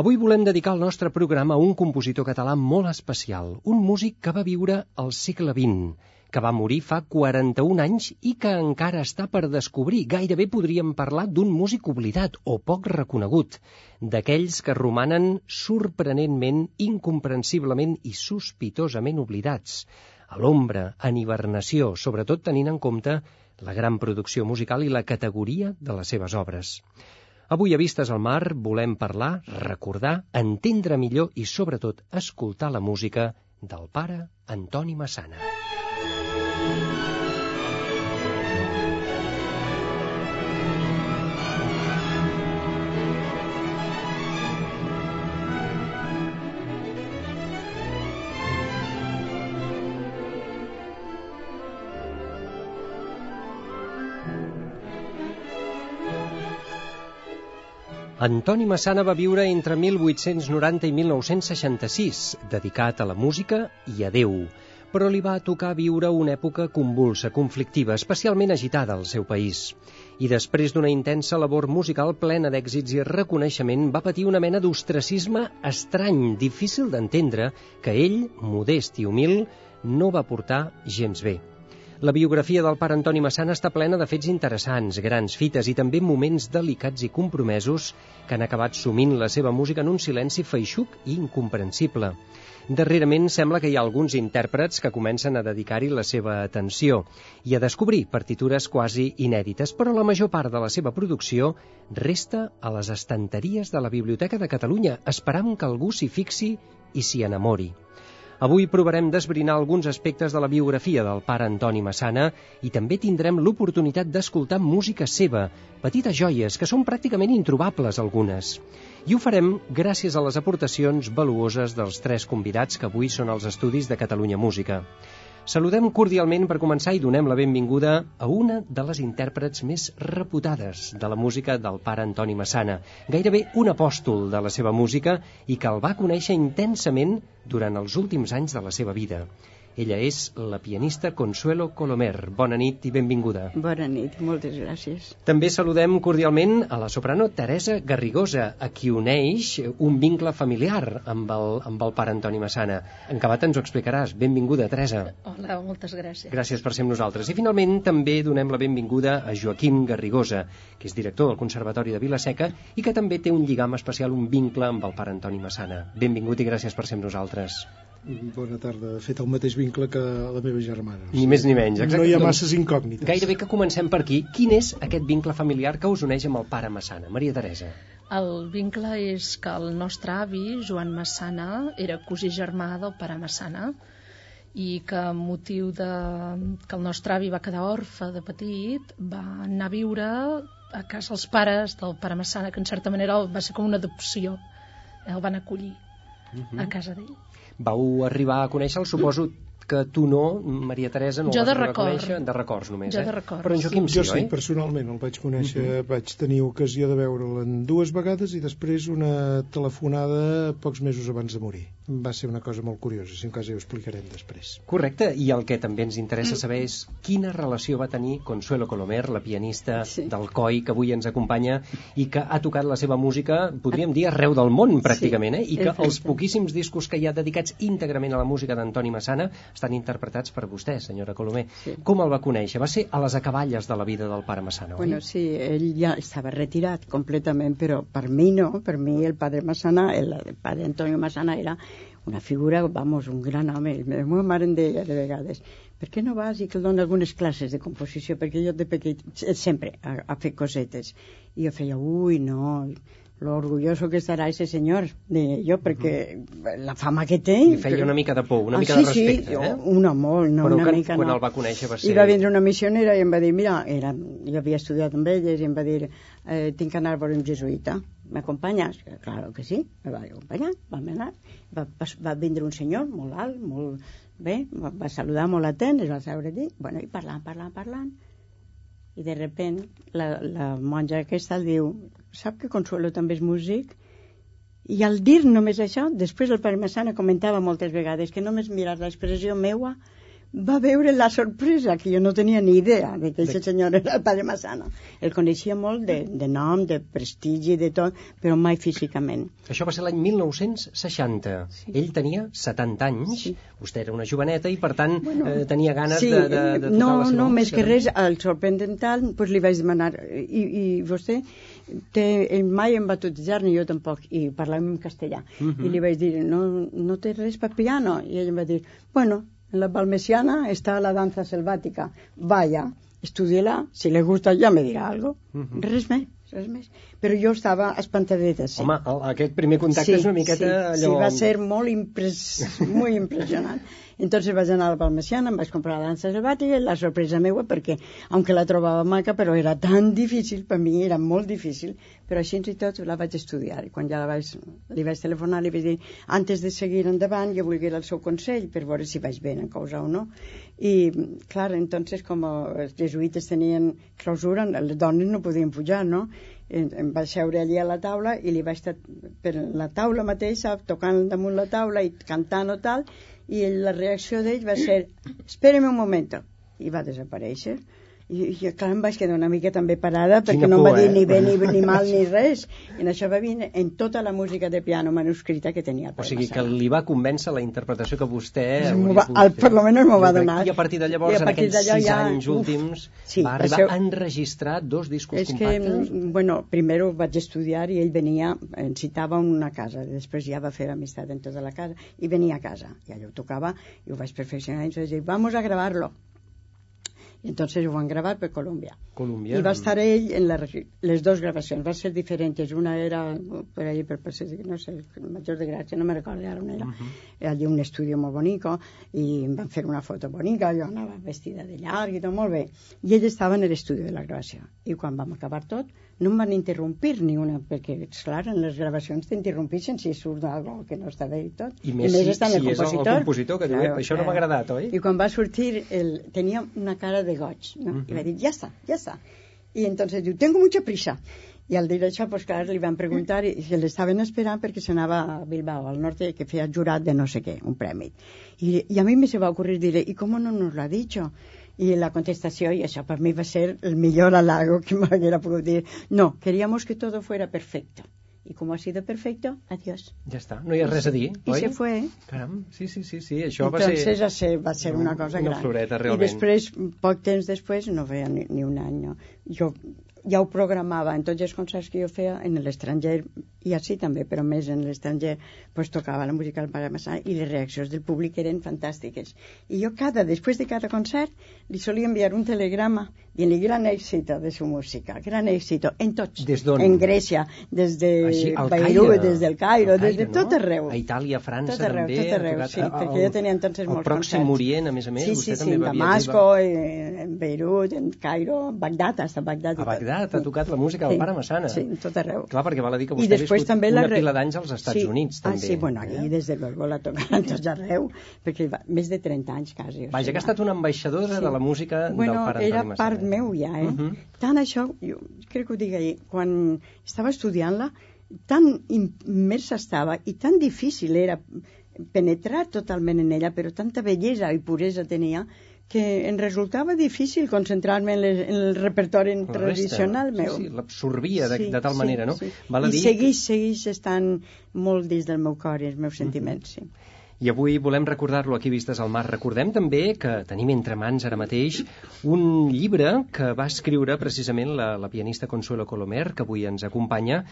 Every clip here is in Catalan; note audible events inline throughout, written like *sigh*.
Avui volem dedicar el nostre programa a un compositor català molt especial, un músic que va viure al segle XX, que va morir fa 41 anys i que encara està per descobrir. Gairebé podríem parlar d'un músic oblidat o poc reconegut, d'aquells que romanen sorprenentment, incomprensiblement i sospitosament oblidats, a l'ombra, en hibernació, sobretot tenint en compte la gran producció musical i la categoria de les seves obres. Avui a Vistes al Mar volem parlar, recordar, entendre millor i sobretot escoltar la música del pare Antoni Massana. Antoni Massana va viure entre 1890 i 1966, dedicat a la música i a Déu, però li va tocar viure una època convulsa, conflictiva, especialment agitada al seu país. I després d'una intensa labor musical plena d'èxits i reconeixement, va patir una mena d'ostracisme estrany, difícil d'entendre, que ell, modest i humil, no va portar gens bé. La biografia del pare Antoni Massana està plena de fets interessants, grans fites i també moments delicats i compromesos que han acabat sumint la seva música en un silenci feixuc i incomprensible. Darrerament sembla que hi ha alguns intèrprets que comencen a dedicar-hi la seva atenció i a descobrir partitures quasi inèdites, però la major part de la seva producció resta a les estanteries de la Biblioteca de Catalunya, esperant que algú s'hi fixi i s'hi enamori. Avui provarem d'esbrinar alguns aspectes de la biografia del pare Antoni Massana i també tindrem l'oportunitat d'escoltar música seva, petites joies que són pràcticament introbables algunes. I ho farem gràcies a les aportacions valuoses dels tres convidats que avui són als estudis de Catalunya Música. Saludem cordialment per començar i donem la benvinguda a una de les intèrprets més reputades de la música del pare Antoni Massana, gairebé un apòstol de la seva música i que el va conèixer intensament durant els últims anys de la seva vida. Ella és la pianista Consuelo Colomer. Bona nit i benvinguda. Bona nit, moltes gràcies. També saludem cordialment a la soprano Teresa Garrigosa, a qui uneix un vincle familiar amb el, amb el pare Antoni Massana. En acabat ens ho explicaràs. Benvinguda, Teresa. Hola, moltes gràcies. Gràcies per ser amb nosaltres. I finalment també donem la benvinguda a Joaquim Garrigosa, que és director del Conservatori de Vilaseca i que també té un lligam especial, un vincle amb el pare Antoni Massana. Benvingut i gràcies per ser amb nosaltres. Bona tarda. De fet, el mateix vincle que la meva germana. Ni més ni menys. Exacte. No hi ha Doncs masses incògnites. Gairebé que comencem per aquí. Quin és aquest vincle familiar que us uneix amb el pare Massana? Maria Teresa. El vincle és que el nostre avi, Joan Massana, era cosí germà del pare Massana i que a motiu de que el nostre avi va quedar orfe de petit va anar a viure a casa els pares del pare Massana que en certa manera va ser com una adopció el van acollir uh -huh. a casa d'ell Vau arribar a conèixer-el, suposo que tu no, Maria Teresa, no Jo el vas de record. conèixer, de records només, Jo eh? de records. Però en Joaquim sí, jo sí, oi? personalment el vaig conèixer, uh -huh. vaig tenir ocasió de veure'l en dues vegades i després una telefonada pocs mesos abans de morir. Va ser una cosa molt curiosa, si en cas ja ho explicarem després. Correcte, i el que també ens interessa saber és quina relació va tenir Consuelo Colomer, la pianista Sí. del COI, que avui ens acompanya i que ha tocat la seva música, podríem dir, arreu del món, pràcticament, eh? I que els poquíssims discos que hi ha dedicats íntegrament a la música d'Antoni Massana estan interpretats per vostè, senyora Colomer. Sí. Com el va conèixer? Va ser a les acaballes de la vida del pare Massana, oi? Bueno, sí, ell ja estava retirat completament, però per mi no, per mi el padre Massana, el, el padre Antonio Massana era una figura, vamos, un gran home. La meva mare em deia de vegades, per què no vas i que el dona algunes classes de composició? Perquè jo de petit, sempre, a, a fer cosetes. I jo feia, ui, no, lo orgulloso que estarà ese senyor, de jo, perquè la fama que té... Li feia una mica de por, una Ah, mica sí, de respecte, sí, eh? una molt, no, Però una que, mica quan no. el va conèixer va ser... I va vindre una missionera i em va dir, mira, era, jo havia estudiat amb elles i em va dir, eh, tinc que anar a veure un jesuïta, m'acompanyes? Claro que sí, me va acompanyar, vam anar. Va, va, va vindre un senyor molt alt, molt bé, va, va saludar molt atent, es va seure allí, bueno, i parlant, parlant, parlant, i de repent la, la monja aquesta diu, sap que Consuelo també és músic? I al dir només això, després el pare Massana comentava moltes vegades que només mirar l'expressió meua va veure la sorpresa, que jo no tenia ni idea de que aquest senyor era el padre Massana. El coneixia molt de, de nom, de prestigi, de tot, però mai físicament. Això va ser l'any 1960. Sí. Ell tenia 70 anys, Sí. vostè era una joveneta i per tant Bueno, eh, tenia ganes sí, de, de, de tocar no, la seva no, més música. que res, el sorprendent tant, pues li vaig demanar, i, i vostè té, ell mai em va tutejar, ni jo tampoc, i parlàvem en castellà. Mhm. I li vaig dir, no, no té res per piano? I ell em va dir, bueno, en la Balmesiana està la danza selvática, vaya, estudia-la, si le gusta ja me dirà algo. Mhm. Res més, res més. Però jo estava espantadeta, sí. Home, el, aquest primer contacte és una miqueta sí, allò... Sí, va ser molt impres... muy impressionant. Entonces vaig anar a la Palmesiana, em vaig comprar la dansa selvàtica i la sorpresa meua, perquè, aunque la trobava maca, però era tan difícil, per mi era molt difícil, però així i tot la vaig estudiar. I quan ja la vaig, li vaig telefonar, li vaig dir, antes de seguir endavant, jo volguera el seu consell per veure si vaig bé en cosa o no. I, clar, entonces, com els jesuïtes tenien clausura, les dones no podien pujar, no? em, vaig seure allí a la taula i li vaig estar per la taula mateixa tocant damunt la taula i cantant o tal i la reacció d'ell va ser espérame un moment i va desaparèixer i, i clar, em vaig quedar una mica també parada perquè Quina no em va dir eh? ni bé ni, ni mal ni res i en això va venir en tota la música de piano manuscrita que tenia el O sigui que li va convèncer la interpretació que vostè... Va- fer. per lo menos m'ho va donar. I a partir de llavors, a en partir aquells sis ja- anys uf, últims, sí, va arribar això- a enregistrar dos discos És que, compactes. mm, bueno, primero vaig estudiar i ell venia, em citava en una casa, després ja va fer amistat en tota la casa, i venia a casa, i allò ho tocava, i ho vaig perfeccionar, i ens vaig dir, vamos a gravarlo. I entonces ho van gravar per Colòmbia. Colòmbia. I va estar ell en la, les dues gravacions, van ser diferents. Una era per ahí, per no sé, el Major de Gràcia, no me recordo ara on era. Uh -huh. Allí un estudi molt bonico, i em van fer una foto bonica, jo anava vestida de llarg i tot molt bé. I ell estava en l'estudi de la gravació. I quan vam acabar tot, no em van interrompir ni una, perquè, clar, en les gravacions t'interrompixen si surt algo que no està bé i tot. I més si- estant si és el compositor que diu, "Eh, això no m'ha agradat, oi?" I quan va sortir, el, tenia una cara de goig, no? Mhm. I va dir, ja està, ja està. Y entonces diu, tengo mucha prisa. I al dir això, pues, clar, li van preguntar i se l'estaven esperant perquè s'anava a Bilbao, al norte, que feia jurat de no sé què, un premi. I, i a mi me se va ocurrir dir, ¿y cómo no nos lo ha dicho? I la contestació, i això per mi va ser el millor halago que *laughs* m'haguera pogut dir, no, queríamos que todo fuera perfecto. Y como ha sido perfecto, adiós. Ja està, no hi ha res a dir, I oi? se fue. Caram, sí, sí, sí, sí, això va Entonces ser... va ser, va ser una cosa una gran. floreta, I realment. després, poc temps després, no feia ni, ni un any, no. jo ja ho programava en tots els concerts que jo feia en l'estranger i així també, però més en l'estranger pues, tocava la música al Pare Massà i les reaccions del públic eren fantàstiques i jo cada, després de cada concert li solia enviar un telegrama dient-li gran èxito de su música gran èxito en tots, Des d'on? en Grècia des de Així, Beirut, des del Cairo, Al des de tot arreu A Itàlia, França tot arreu, també. tot arreu, sí, a- perquè jo tenia entonces molts Pròxim concerts. Orient, a més a més, sí, vostè sí, també sí, va en viatjar. Damasco, en, en Beirut, en Cairo, en Bagdad, hasta Bagdad. A tot. Bagdad ha tocat la música del Sí, Pare Massana. Sí, tot arreu. Clar, perquè val a dir que vostè ha després viscut també una la pila d'anys als Estats sí. Units, Ah, també. sí, bueno, aquí eh? des de luego la tocaran tots arreu, perquè va, més de 30 anys quasi. o Vaja, sigui, que ha estat una ambaixadora Sí. de la música bueno, del Pare Antoni era Massana. part meu ja, eh? Mhm. Tant això, jo crec que ho dic ahir, quan estava estudiant-la, tan immersa estava i tan difícil era penetrar totalment en ella, però tanta bellesa i puresa tenia que em resultava difícil concentrar-me en, les, en el repertori La resta, tradicional meu. Sí, sí, l'absorbia de, Sí, de tal sí, manera, no? sí. Val a I dir segueix, segueix estant molt dins del meu cor i els meus sentiments, sí. I avui volem recordar-lo aquí Vistes al Mar. Recordem també que tenim entre mans ara mateix un llibre que va escriure precisament la, la pianista Consuelo Colomer, que avui ens acompanya,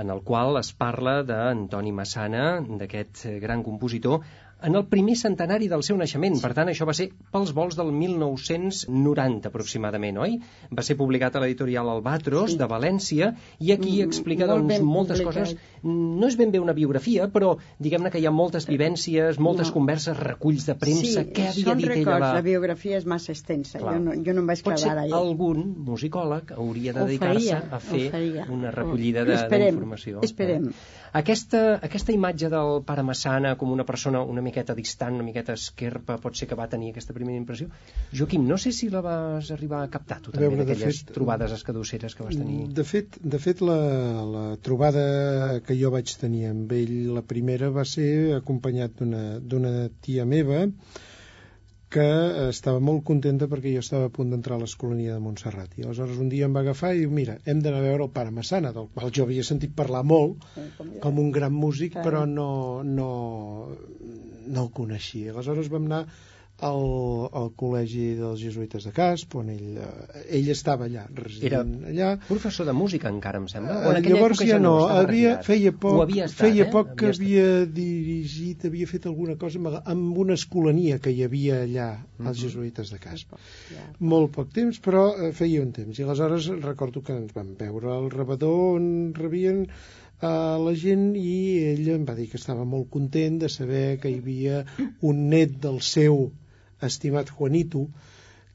en el qual es parla d'Antoni Massana, d'aquest gran compositor, en el primer centenari del seu naixement. Per tant, això va ser pels vols del 1990 aproximadament, oi? Va ser publicat a l'editorial Albatros sí. de València i aquí Mm, explica molt doncs, moltes coses. No és ben bé una biografia, però diguem-ne que hi ha moltes vivències, moltes No. converses, reculls de premsa, sí, què havia són dit records, ella. la biografia és massa extensa, Clar. jo no, jo no em vaig clavar allà. algun musicòleg hauria de dedicar-se a fer una recollida de- esperem, d'informació. esperem. Eh? Aquesta, aquesta imatge del pare Massana com una persona una miqueta distant, una miqueta esquerpa, pot ser que va tenir aquesta primera impressió. Joaquim, no sé si la vas arribar a captar tu A també, d'aquelles trobades escadusseres que vas tenir. De fet, de fet la, la trobada que jo vaig tenir amb ell, la primera, va ser acompanyat d'una- d'una tia meva que estava molt contenta perquè jo estava a punt d'entrar a l'escolania de Montserrat. I aleshores un dia em va agafar i diu, mira, hem d'anar a veure el pare Massana, del qual jo havia sentit parlar molt, com un gran músic, però no, no, no el coneixia. Aleshores vam anar al, al col·legi dels jesuïtes de Casp, on ell, eh, ell estava allà, resident allà. Professor de música encara, em sembla? O en Eh, Llavors ja no, estava havia, retirat? feia Ho poc, havia estat, feia eh? poc que Havia estat. havia dirigit, havia fet alguna cosa amb, amb una escolania que hi havia allà als jesuïtes de Casp. Ja. Molt poc temps, però eh, feia un temps. I aleshores recordo que ens vam veure al rebedor on rebien a la gent i ell em va dir que estava molt content de saber que hi havia un net del seu estimat Juanito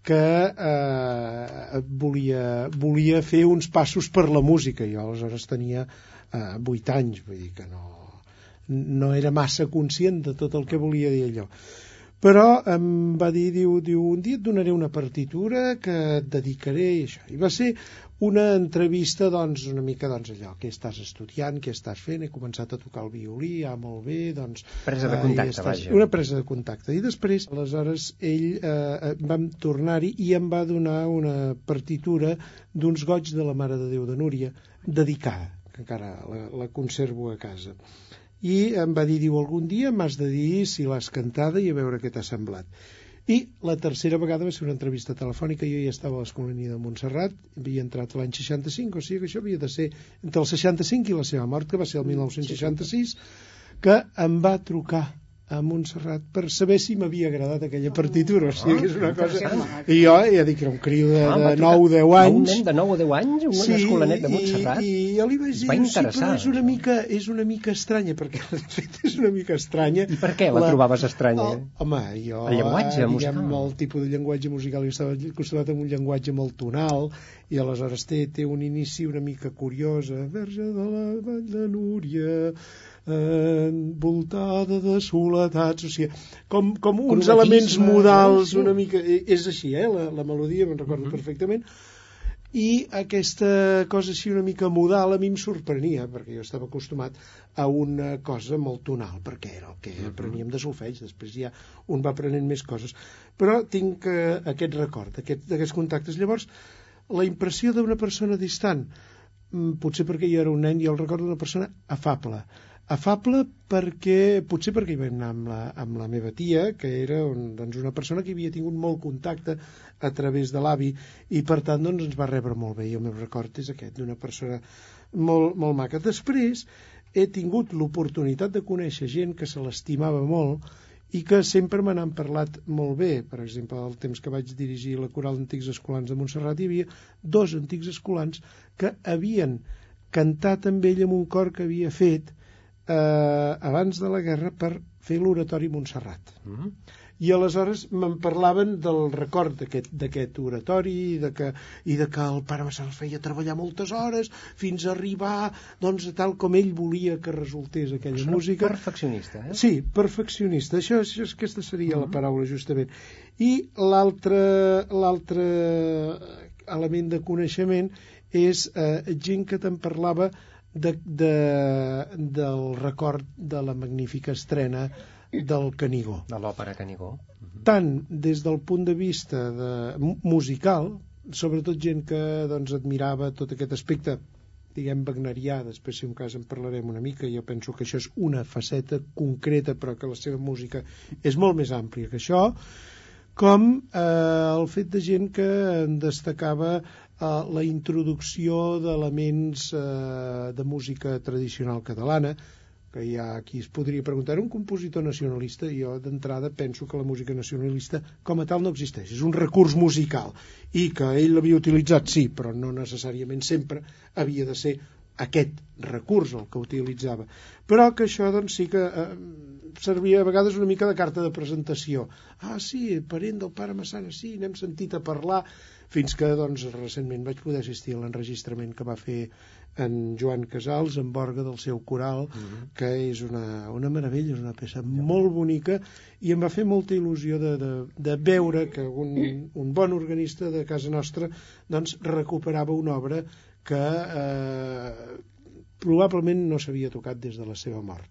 que eh, volia, volia fer uns passos per la música. Jo aleshores tenia eh, 8 anys, vull dir que no, no era massa conscient de tot el que volia dir allò. Però em va dir, diu, diu, un dia et donaré una partitura que et dedicaré i això. I va ser una entrevista, doncs, una mica, doncs, allò, què estàs estudiant, què estàs fent, he començat a tocar el violí, ah, molt bé, doncs... Presa de eh, contacte, estàs- vaja. Una presa de contacte. I després, aleshores, ell, eh, vam tornar-hi i em va donar una partitura d'uns goig de la Mare de Déu de Núria, dedicada, que encara la, la conservo a casa i em va dir, diu, algun dia m'has de dir si l'has cantada i a veure què t'ha semblat. I la tercera vegada va ser una entrevista telefònica, jo ja estava a l'escolania de Montserrat, havia entrat l'any 65, o sigui que això havia de ser entre el 65 i la seva mort, que va ser el 1966, que em va trucar a Montserrat per saber si m'havia agradat aquella partitura, o sigui que és una cosa... I jo ja dic que era un criu de, Ah, de trucar 9 10 a Un anys, nen de 9 o 10 anys, un sí, escolanet de Montserrat. I, i jo li vaig dir, va sí, però és una, mica, és una mica estranya, perquè de fet és una mica estranya. I per què la trobaves estranya? Oh, home, jo... El llenguatge eh, musical. Diguem, el tipus de llenguatge musical, jo estava acostumat amb un llenguatge molt tonal, i aleshores té, té un inici una mica curiós, eh, Verge de la Vall de Núria, eh, envoltada de soletats, o sigui, com, com uns elements modals, sí, sí. una mica... eh, És així, eh, la, la melodia, me'n recordo Mhm. perfectament, i aquesta cosa així una mica modal a mi em sorprenia perquè jo estava acostumat a una cosa molt tonal perquè era el que apreníem de solfeig després ja un va aprenent més coses. Però tinc eh, aquest record aquest, d'aquests contactes. Llavors la impressió d'una persona distant mm, potser perquè jo era un nen jo el recordo d'una persona afable afable perquè, potser perquè hi vam anar amb la, amb la meva tia, que era un, doncs una persona que havia tingut molt contacte a través de l'avi i per tant doncs, ens va rebre molt bé i el meu record és aquest, d'una persona molt, molt maca. Després he tingut l'oportunitat de conèixer gent que se l'estimava molt i que sempre me n'han parlat molt bé. Per exemple, el temps que vaig dirigir la coral d'antics escolans de Montserrat hi havia dos antics escolans que havien cantat amb ell en un cor que havia fet eh, abans de la guerra per fer l'oratori Montserrat. Mm. I aleshores me'n parlaven del record d'aquest oratori i de, que, i de que el pare Massana els feia treballar moltes hores fins a arribar doncs, a tal com ell volia que resultés aquella Persona música. Perfeccionista, eh? Sí, perfeccionista. Això, això, aquesta seria Mhm. la paraula, justament. I l'altre element de coneixement és eh, gent que te'n parlava de, de, del record de la magnífica estrena del Canigó. De l'òpera Canigó. Mhm. Tant des del punt de vista de, mu- musical, sobretot gent que doncs, admirava tot aquest aspecte diguem, wagnerià, després si un cas en parlarem una mica, jo penso que això és una faceta concreta, però que la seva música és molt més àmplia que això, com eh, el fet de gent que destacava la introducció d'elements eh, de música tradicional catalana, que hi ha qui es podria preguntar, un compositor nacionalista, jo d'entrada penso que la música nacionalista com a tal no existeix, és un recurs musical i que ell l'havia utilitzat, sí, però no necessàriament sempre havia de ser aquest recurs el que utilitzava. Però que això doncs sí que eh, servia a vegades una mica de carta de presentació. Ah, sí, parent del pare Massana, sí, n'hem sentit a parlar, fins que doncs recentment vaig poder assistir a l'enregistrament que va fer en Joan Casals, en Borga del seu coral, uh -huh. que és una, una meravella, és una peça molt bonica, i em va fer molta il·lusió de, de, de veure que un, un bon organista de casa nostra doncs, recuperava una obra que eh, probablement no s'havia tocat des de la seva mort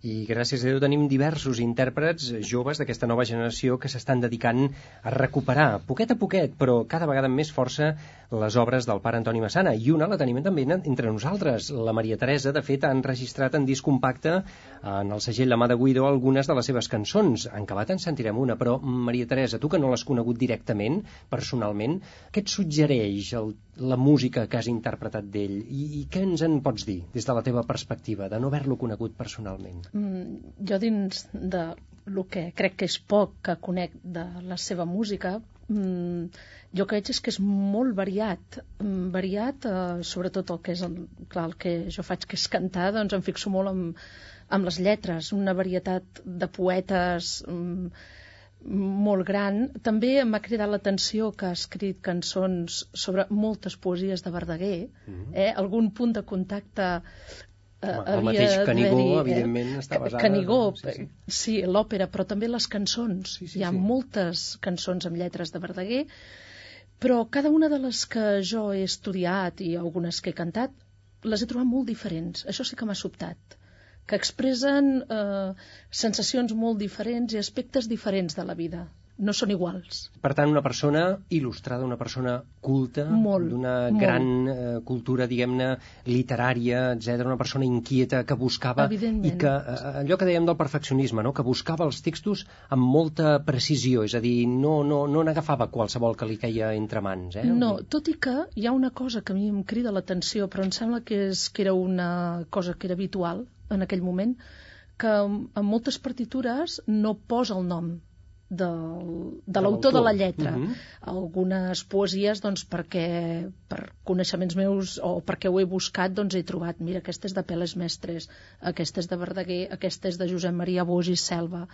i gràcies a Déu tenim diversos intèrprets joves d'aquesta nova generació que s'estan dedicant a recuperar, poquet a poquet, però cada vegada amb més força, les obres del pare Antoni Massana, i una la tenim també entre nosaltres. La Maria Teresa, de fet, ha enregistrat en disc compacte en el segell La mà de Guido algunes de les seves cançons. En acabat en sentirem una, però Maria Teresa, tu que no l'has conegut directament, personalment, què et suggereix el, la música que has interpretat d'ell? I, I què ens en pots dir, des de la teva perspectiva, de no haver-lo conegut personalment? Mm, jo dins de el que crec que és poc que conec de la seva música, mm, jo que veig és que és molt variat, mm, variat, eh, sobretot el que és el, clar, el que jo faig que és cantar, doncs em fixo molt amb, amb les lletres, una varietat de poetes molt gran. També m'ha cridat l'atenció que ha escrit cançons sobre moltes poesies de Verdaguer, mm -hmm. eh? algun punt de contacte Eh, el mateix Canigó, eh? evidentment, està basada... Canigó, sí, sí. sí l'òpera, però també les cançons. Sí, sí, Hi ha sí. moltes cançons amb lletres de Verdaguer, però cada una de les que jo he estudiat i algunes que he cantat, les he trobat molt diferents. Això sí que m'ha sobtat que expressen eh, sensacions molt diferents i aspectes diferents de la vida no són iguals. Per tant, una persona il·lustrada, una persona culta, d'una gran eh, cultura, diguem-ne, literària, etc, una persona inquieta que buscava i que, eh, allò que dèiem del perfeccionisme, no? que buscava els textos amb molta precisió, és a dir, no, no, no n'agafava qualsevol que li caia entre mans. Eh? No, tot i que hi ha una cosa que a mi em crida l'atenció, però em sembla que, és, que era una cosa que era habitual en aquell moment, que en moltes partitures no posa el nom del, de l'autor de la lletra. Uh mhm. -huh. Algunes poesies, doncs, perquè per coneixements meus o perquè ho he buscat, doncs he trobat, mira, aquesta és de Peles Mestres, aquesta és de Verdaguer, aquesta és de Josep Maria Boix i Selva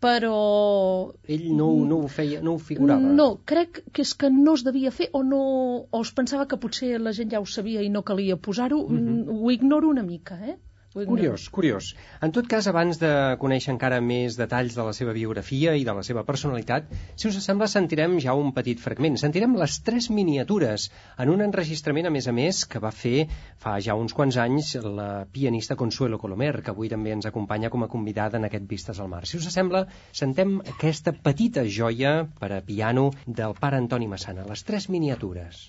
però... Ell no, no ho feia, no ho figurava. No, crec que és que no es devia fer o no o es pensava que potser la gent ja ho sabia i no calia posar-ho. Uh mhm. -huh. Ho ignoro una mica, eh? Curiós, curiós. En tot cas, abans de conèixer encara més detalls de la seva biografia i de la seva personalitat, si us sembla, sentirem ja un petit fragment. Sentirem les tres miniatures en un enregistrament, a més a més, que va fer fa ja uns quants anys la pianista Consuelo Colomer, que avui també ens acompanya com a convidada en aquest Vistes al Mar. Si us sembla, sentem aquesta petita joia per a piano del pare Antoni Massana, les tres miniatures.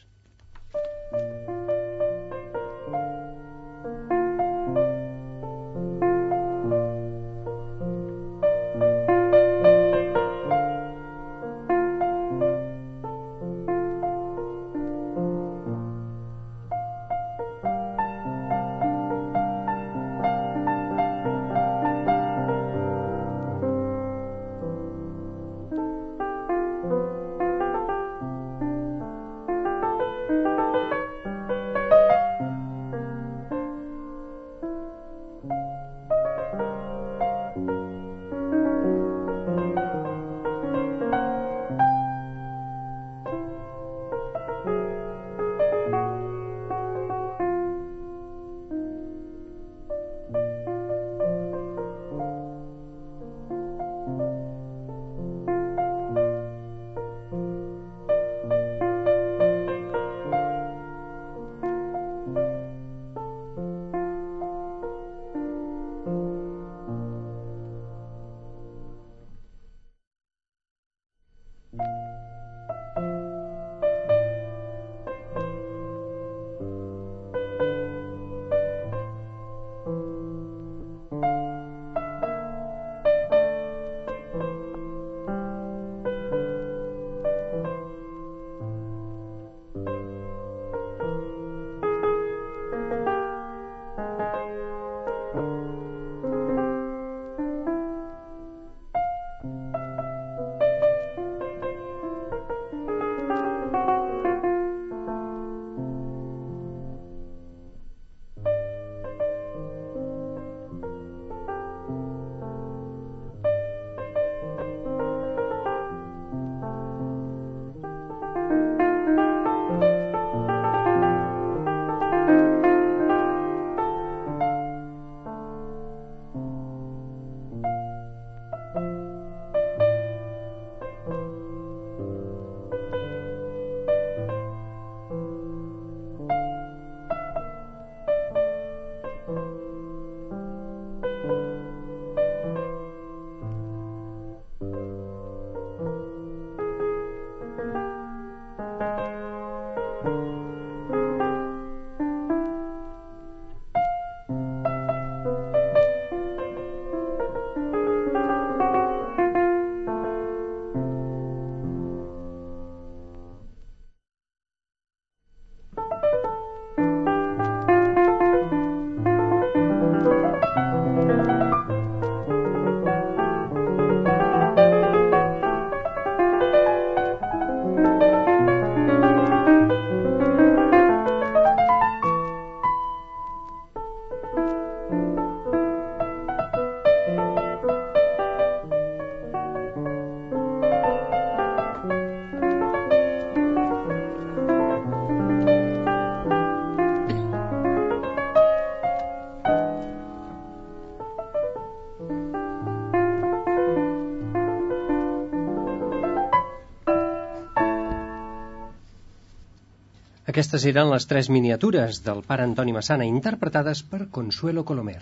Aquestes eren les tres miniatures del pare Antoni Massana interpretades per Consuelo Colomer.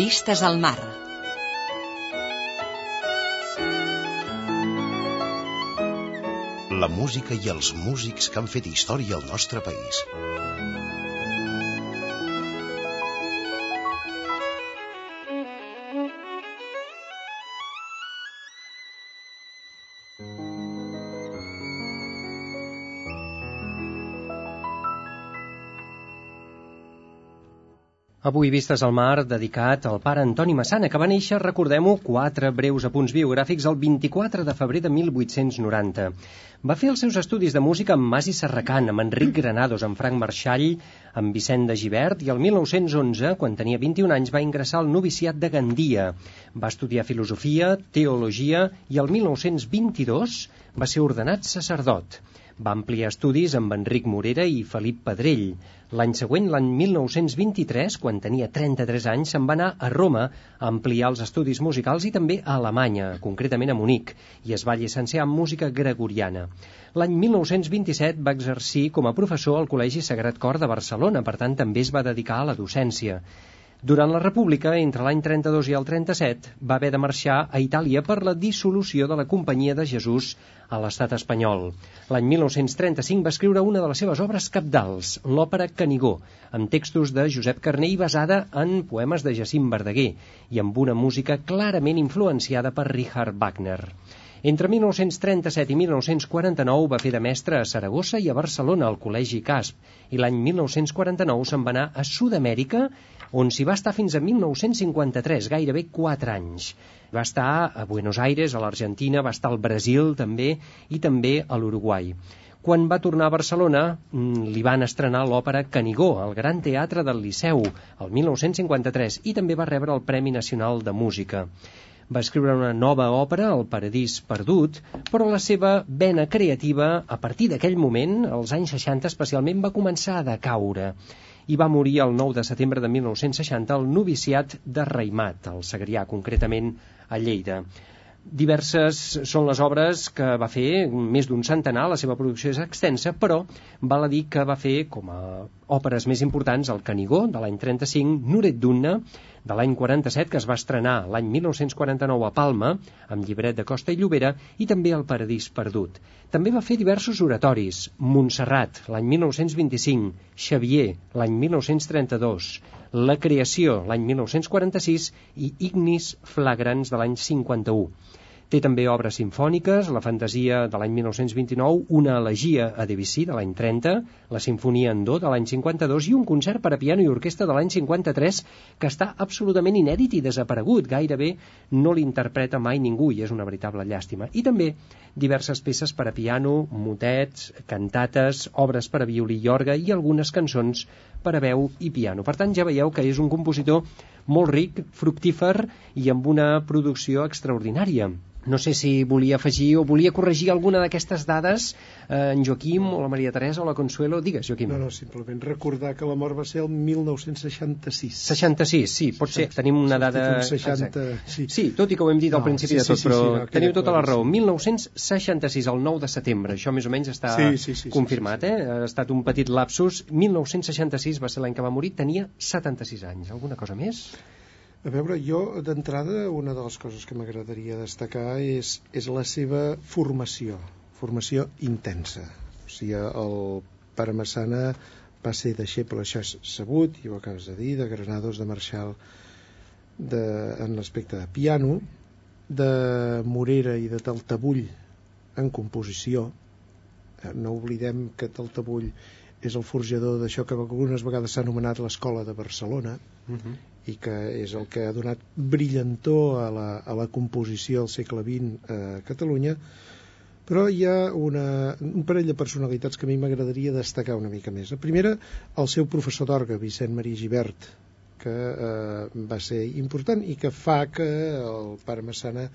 Vistes al mar. La música i els músics que han fet història al nostre país. Avui Vistes al Mar, dedicat al pare Antoni Massana, que va néixer, recordem-ho, quatre breus apunts biogràfics el 24 de febrer de 1890. Va fer els seus estudis de música amb Masi Serracant, amb Enric Granados, amb Frank Marxall, amb Vicent de Givert, i el 1911, quan tenia 21 anys, va ingressar al noviciat de Gandia. Va estudiar filosofia, teologia, i el 1922 va ser ordenat sacerdot. Va ampliar estudis amb Enric Morera i Felip Pedrell. L'any següent, l'any 1923, quan tenia 33 anys, se'n va anar a Roma a ampliar els estudis musicals i també a Alemanya, concretament a Munic, i es va llicenciar en música gregoriana. L'any 1927 va exercir com a professor al Col·legi Sagrat Cor de Barcelona, per tant també es va dedicar a la docència. Durant la República, entre l'any 32 i el 37, va haver de marxar a Itàlia per la dissolució de la Companyia de Jesús a l'estat espanyol. L'any 1935 va escriure una de les seves obres capdals, l'òpera Canigó, amb textos de Josep Carner i basada en poemes de Jacint Verdaguer i amb una música clarament influenciada per Richard Wagner. Entre 1937 i 1949 va fer de mestre a Saragossa i a Barcelona al Col·legi Casp i l'any 1949 se'n va anar a Sud-amèrica on s'hi va estar fins a 1953, gairebé 4 anys. Va estar a Buenos Aires, a l'Argentina, va estar al Brasil també i també a l'Uruguai. Quan va tornar a Barcelona mm, li van estrenar l'òpera Canigó al Gran Teatre del Liceu el 1953 i també va rebre el Premi Nacional de Música va escriure una nova òpera, El Paradís Perdut, però la seva vena creativa, a partir d'aquell moment, als anys 60 especialment, va començar a decaure i va morir el 9 de setembre de 1960 al noviciat de Raimat, al Segrià, concretament a Lleida. Diverses són les obres que va fer, més d'un centenar, la seva producció és extensa, però val a dir que va fer com a òperes més importants el Canigó, de l'any 35, Nuret Dunna, de l'any 47, que es va estrenar l'any 1949 a Palma, amb llibret de Costa i Llobera, i també El Paradís Perdut. També va fer diversos oratoris, Montserrat, l'any 1925, Xavier, l'any 1932, La Creació, l'any 1946, i Ignis Flagrants, de l'any 51. Té també obres sinfòniques, la fantasia de l'any 1929, una elegia a Debussy de l'any 30, la sinfonia en do de l'any 52 i un concert per a piano i orquestra de l'any 53 que està absolutament inèdit i desaparegut. Gairebé no l'interpreta mai ningú i és una veritable llàstima. I també diverses peces per a piano, motets, cantates, obres per a violí i orga i algunes cançons per a veu i piano. Per tant, ja veieu que és un compositor molt ric, fructífer i amb una producció extraordinària. No sé si volia afegir o volia corregir alguna d'aquestes dades eh, en Joaquim o la Maria Teresa o la Consuelo. Digues, Joaquim. No, no, simplement recordar que la mort va ser el 1966. 66, sí, pot ser. Tenim una dada... 60, sí. sí, tot i que ho hem dit no, al principi sí, de tot, sí, sí, però sí, no, teniu tota la raó. sí. 1966, el 9 de setembre, això més o menys està Sí, sí, sí, sí, confirmat, sí, sí. eh? Ha estat un petit lapsus. 1966 va ser l'any que va morir, tenia 76 anys. Alguna cosa més? A veure, jo d'entrada una de les coses que m'agradaria destacar és, és la seva formació, formació intensa. O sigui, el pare Massana va ser deixeble, això és sabut, i ho acabes de dir, de Granados, de Marshall, de, en l'aspecte de piano, de Morera i de Taltabull en composició. Eh, No oblidem que Taltabull és el forjador d'això que algunes vegades s'ha anomenat l'escola de Barcelona, Uh -huh. i que és el que ha donat brillantor a la, a la composició del segle XX a Catalunya, però hi ha una, un parell de personalitats que a mi m'agradaria destacar una mica més. La primera, el seu professor d'orgue, Vicent Maria Givert, que eh, va ser important i que fa que el pare Massana,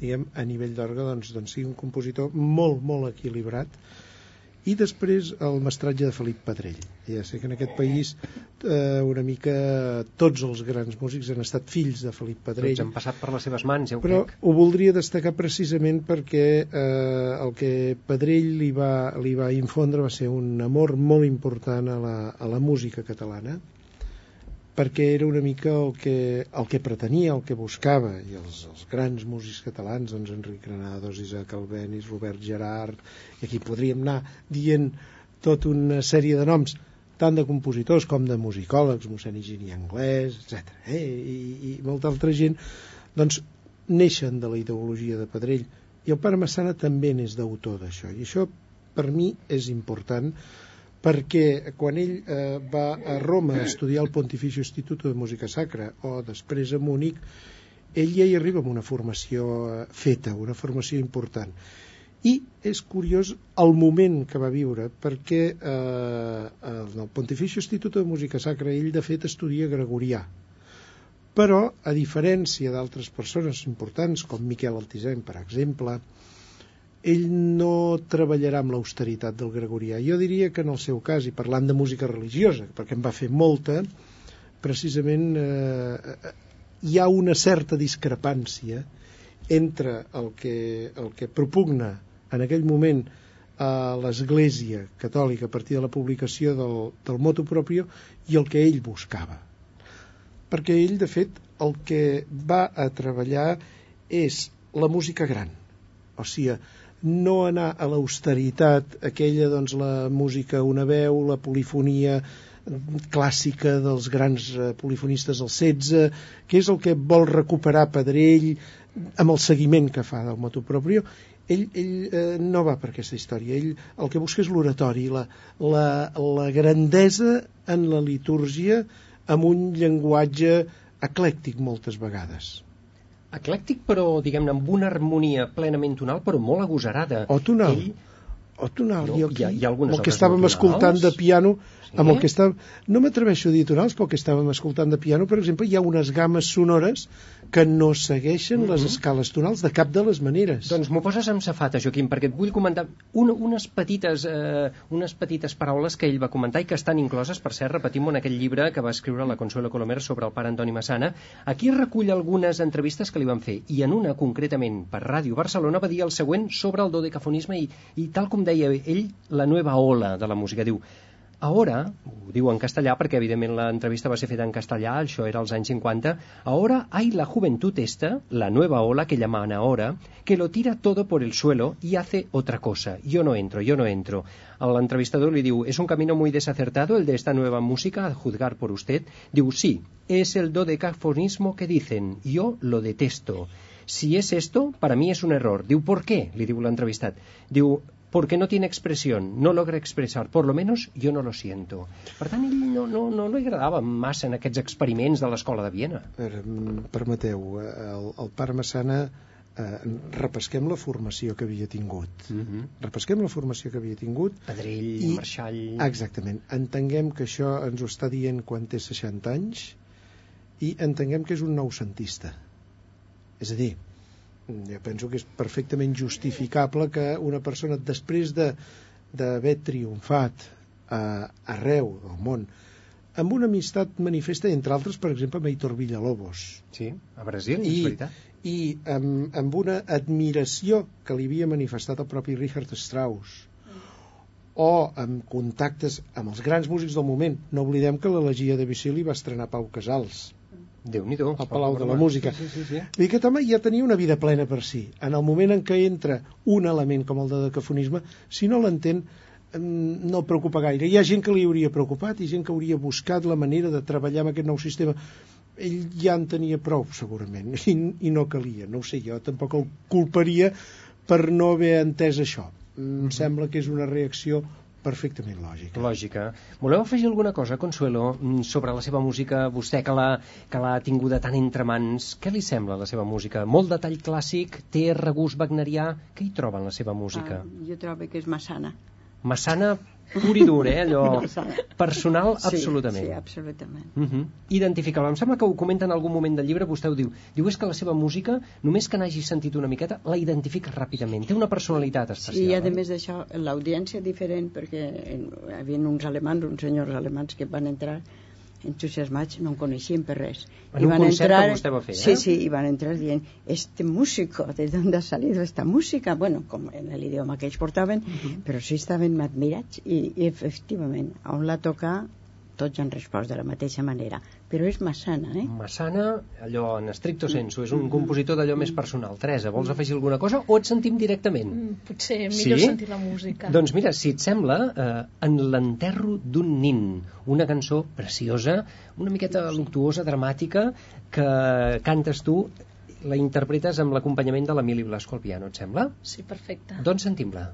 diguem, a nivell d'orgue, doncs, doncs sigui un compositor molt, molt equilibrat i després el mestratge de Felip Pedrell. Ja sé que en aquest país eh, una mica tots els grans músics han estat fills de Felip Pedrell. Tots han passat per les seves mans, ja ho Però crec. ho voldria destacar precisament perquè eh, el que Pedrell li va, li va infondre va ser un amor molt important a la, a la música catalana perquè era una mica el que, el que pretenia, el que buscava, i els, els grans músics catalans, doncs Enric Granados, Isaac Albéniz, Robert Gerard, i aquí podríem anar dient tota una sèrie de noms, tant de compositors com de musicòlegs, mossèn Higini Anglès, etc. Eh? I, I molta altra gent, doncs, neixen de la ideologia de Pedrell, i el pare Massana també n'és d'autor d'això, i això per mi és important, perquè quan ell eh, va a Roma a estudiar al Pontificio Instituto de Música Sacra o després a Múnich, ell ja hi arriba amb una formació eh, feta, una formació important. I és curiós el moment que va viure, perquè eh, el Pontificio Instituto de Música Sacra ell de fet estudia gregorià. Però, a diferència d'altres persones importants, com Miquel Altisent, per exemple, ell no treballarà amb l'austeritat del gregorià. Jo diria que en el seu cas, i parlant de música religiosa, perquè en va fer molta, precisament eh, hi ha una certa discrepància entre el que, el que propugna en aquell moment a l'Església Catòlica a partir de la publicació del, del motu proprio i el que ell buscava. Perquè ell, de fet, el que va a treballar és la música gran. O sigui, no anar a l'austeritat, aquella, doncs, la música una veu, la polifonia clàssica dels grans eh, polifonistes del 16, que és el que vol recuperar Pedrell amb el seguiment que fa del motu proprio, ell, ell eh, no va per aquesta història, ell el que busca és l'oratori, la, la, la grandesa en la litúrgia amb un llenguatge eclèctic moltes vegades. Eclèctic, però, diguem-ne, amb una harmonia plenament tonal, però molt agosarada. O tonal. Ell, o tonal, No, jo aquí, hi ha- hi ha el que estàvem no escoltant de piano, Sí. amb el que estàvem... No m'atreveixo a dir tonals, però el que estàvem escoltant de piano, per exemple, hi ha unes games sonores que no segueixen les escales tonals de cap de les maneres. Doncs m'ho poses amb safata, Joaquim, perquè et vull comentar una, unes, petites, eh, unes petites paraules que ell va comentar i que estan incloses, per cert, repetim en aquell llibre que va escriure la Consuelo Colomer sobre el pare Antoni Massana. Aquí recull algunes entrevistes que li van fer, i en una, concretament, per Ràdio Barcelona, va dir el següent sobre el dodecafonisme i, i tal com deia ell, la nova ola de la música. Diu, Ahora, ho diu en castellà perquè evidentment l'entrevista va ser feta en castellà, això era als anys 50, ahora hay la juventud esta, la nueva ola que llaman ahora, que lo tira todo por el suelo y hace otra cosa. Yo no entro, yo no entro. L'entrevistador li diu, ¿es un camino muy desacertado el de esta nueva música, a juzgar por usted? Diu, sí, es el dodecafonismo que dicen, yo lo detesto. Si es esto, para mí es un error. Diu, ¿por qué? Li diu l'entrevistat. Diu, porque no tiene expresión, no logra expresar, por lo menos yo no lo siento. Per tant, ell no, no, no li agradava massa en aquests experiments de l'escola de Viena. Mm, permeteu, eh, el, el pare Massana eh, repesquem la formació que havia tingut. Mm -hmm. Repesquem la formació que havia tingut Pedrell, I- Marxall... Exactament. Entenguem que això ens ho està dient quan té 60 anys i entenguem que és un noucentista. És a dir, jo penso que és perfectament justificable que una persona, després de d'haver triomfat eh, arreu del món, amb una amistat manifesta, entre altres, per exemple, amb Heitor Villalobos, Sí, a Brasil, I- és veritat. i amb, amb una admiració que li havia manifestat el propi Richard Strauss. O amb contactes amb els grans músics del moment. No oblidem que l'elegia de Vicili va estrenar Pau Casals Déu-n'hi-do. al Palau de la Música Sí, sí, sí. Dir que aquest home ja tenia una vida plena per si en el moment en què entra un element com el de decafonisme si no l'entén mm, no el preocupa gaire. Hi ha gent que li hauria preocupat i gent que hauria buscat la manera de treballar amb aquest nou sistema. Ell ja en tenia prou, segurament, *laughs* i, i no calia. No ho sé, jo tampoc el culparia per no haver entès això. Em sembla que és una reacció perfectament lògica. Lògica. Voleu afegir alguna cosa, Consuelo, mm, sobre la seva música? Vostè que l'ha que l'ha tinguda tan entre mans, què li sembla la seva música? Molt de tall clàssic, té regust wagnerià, què hi troba en la seva música? Ah, jo trobo que és Massana. Massana pur i dur, eh? allò *laughs* No personal Sí, absolutament. Sí, absolutament. Uh -huh. Identificar-la. Em sembla que ho comenta en algun moment del llibre, vostè ho diu. Diu és que la seva música, només que n'hagi sentit una miqueta, la identifica ràpidament. Té una personalitat especial. Sí, i a eh? més d'això, l'audiència diferent, perquè hi havia uns alemans, uns senyors alemans que van entrar entusiasmats, no en coneixien per res. En un concert que vostè va fer, Sí, eh? sí, i van entrar dient, este músico, ¿de dónde ha salido esta música? Bueno, com en l'idioma que ells portaven, però sí estaven admirats i, i efectivament, on la toca tots han respost de la mateixa manera, però és Massana, eh? Massana, allò en estricto sensu, és un compositor d'allò més personal. Teresa, vols afegir alguna cosa o et sentim directament? Mm, Potser millor Sí? sentir la música. Doncs mira, si et sembla, eh, En l'enterro d'un nin, una cançó preciosa, una miqueta luctuosa, dramàtica, que cantes tu, la interpretes amb l'acompanyament de l'Emili Blasco al piano, et sembla? Sí, perfecte. Doncs sentim-la.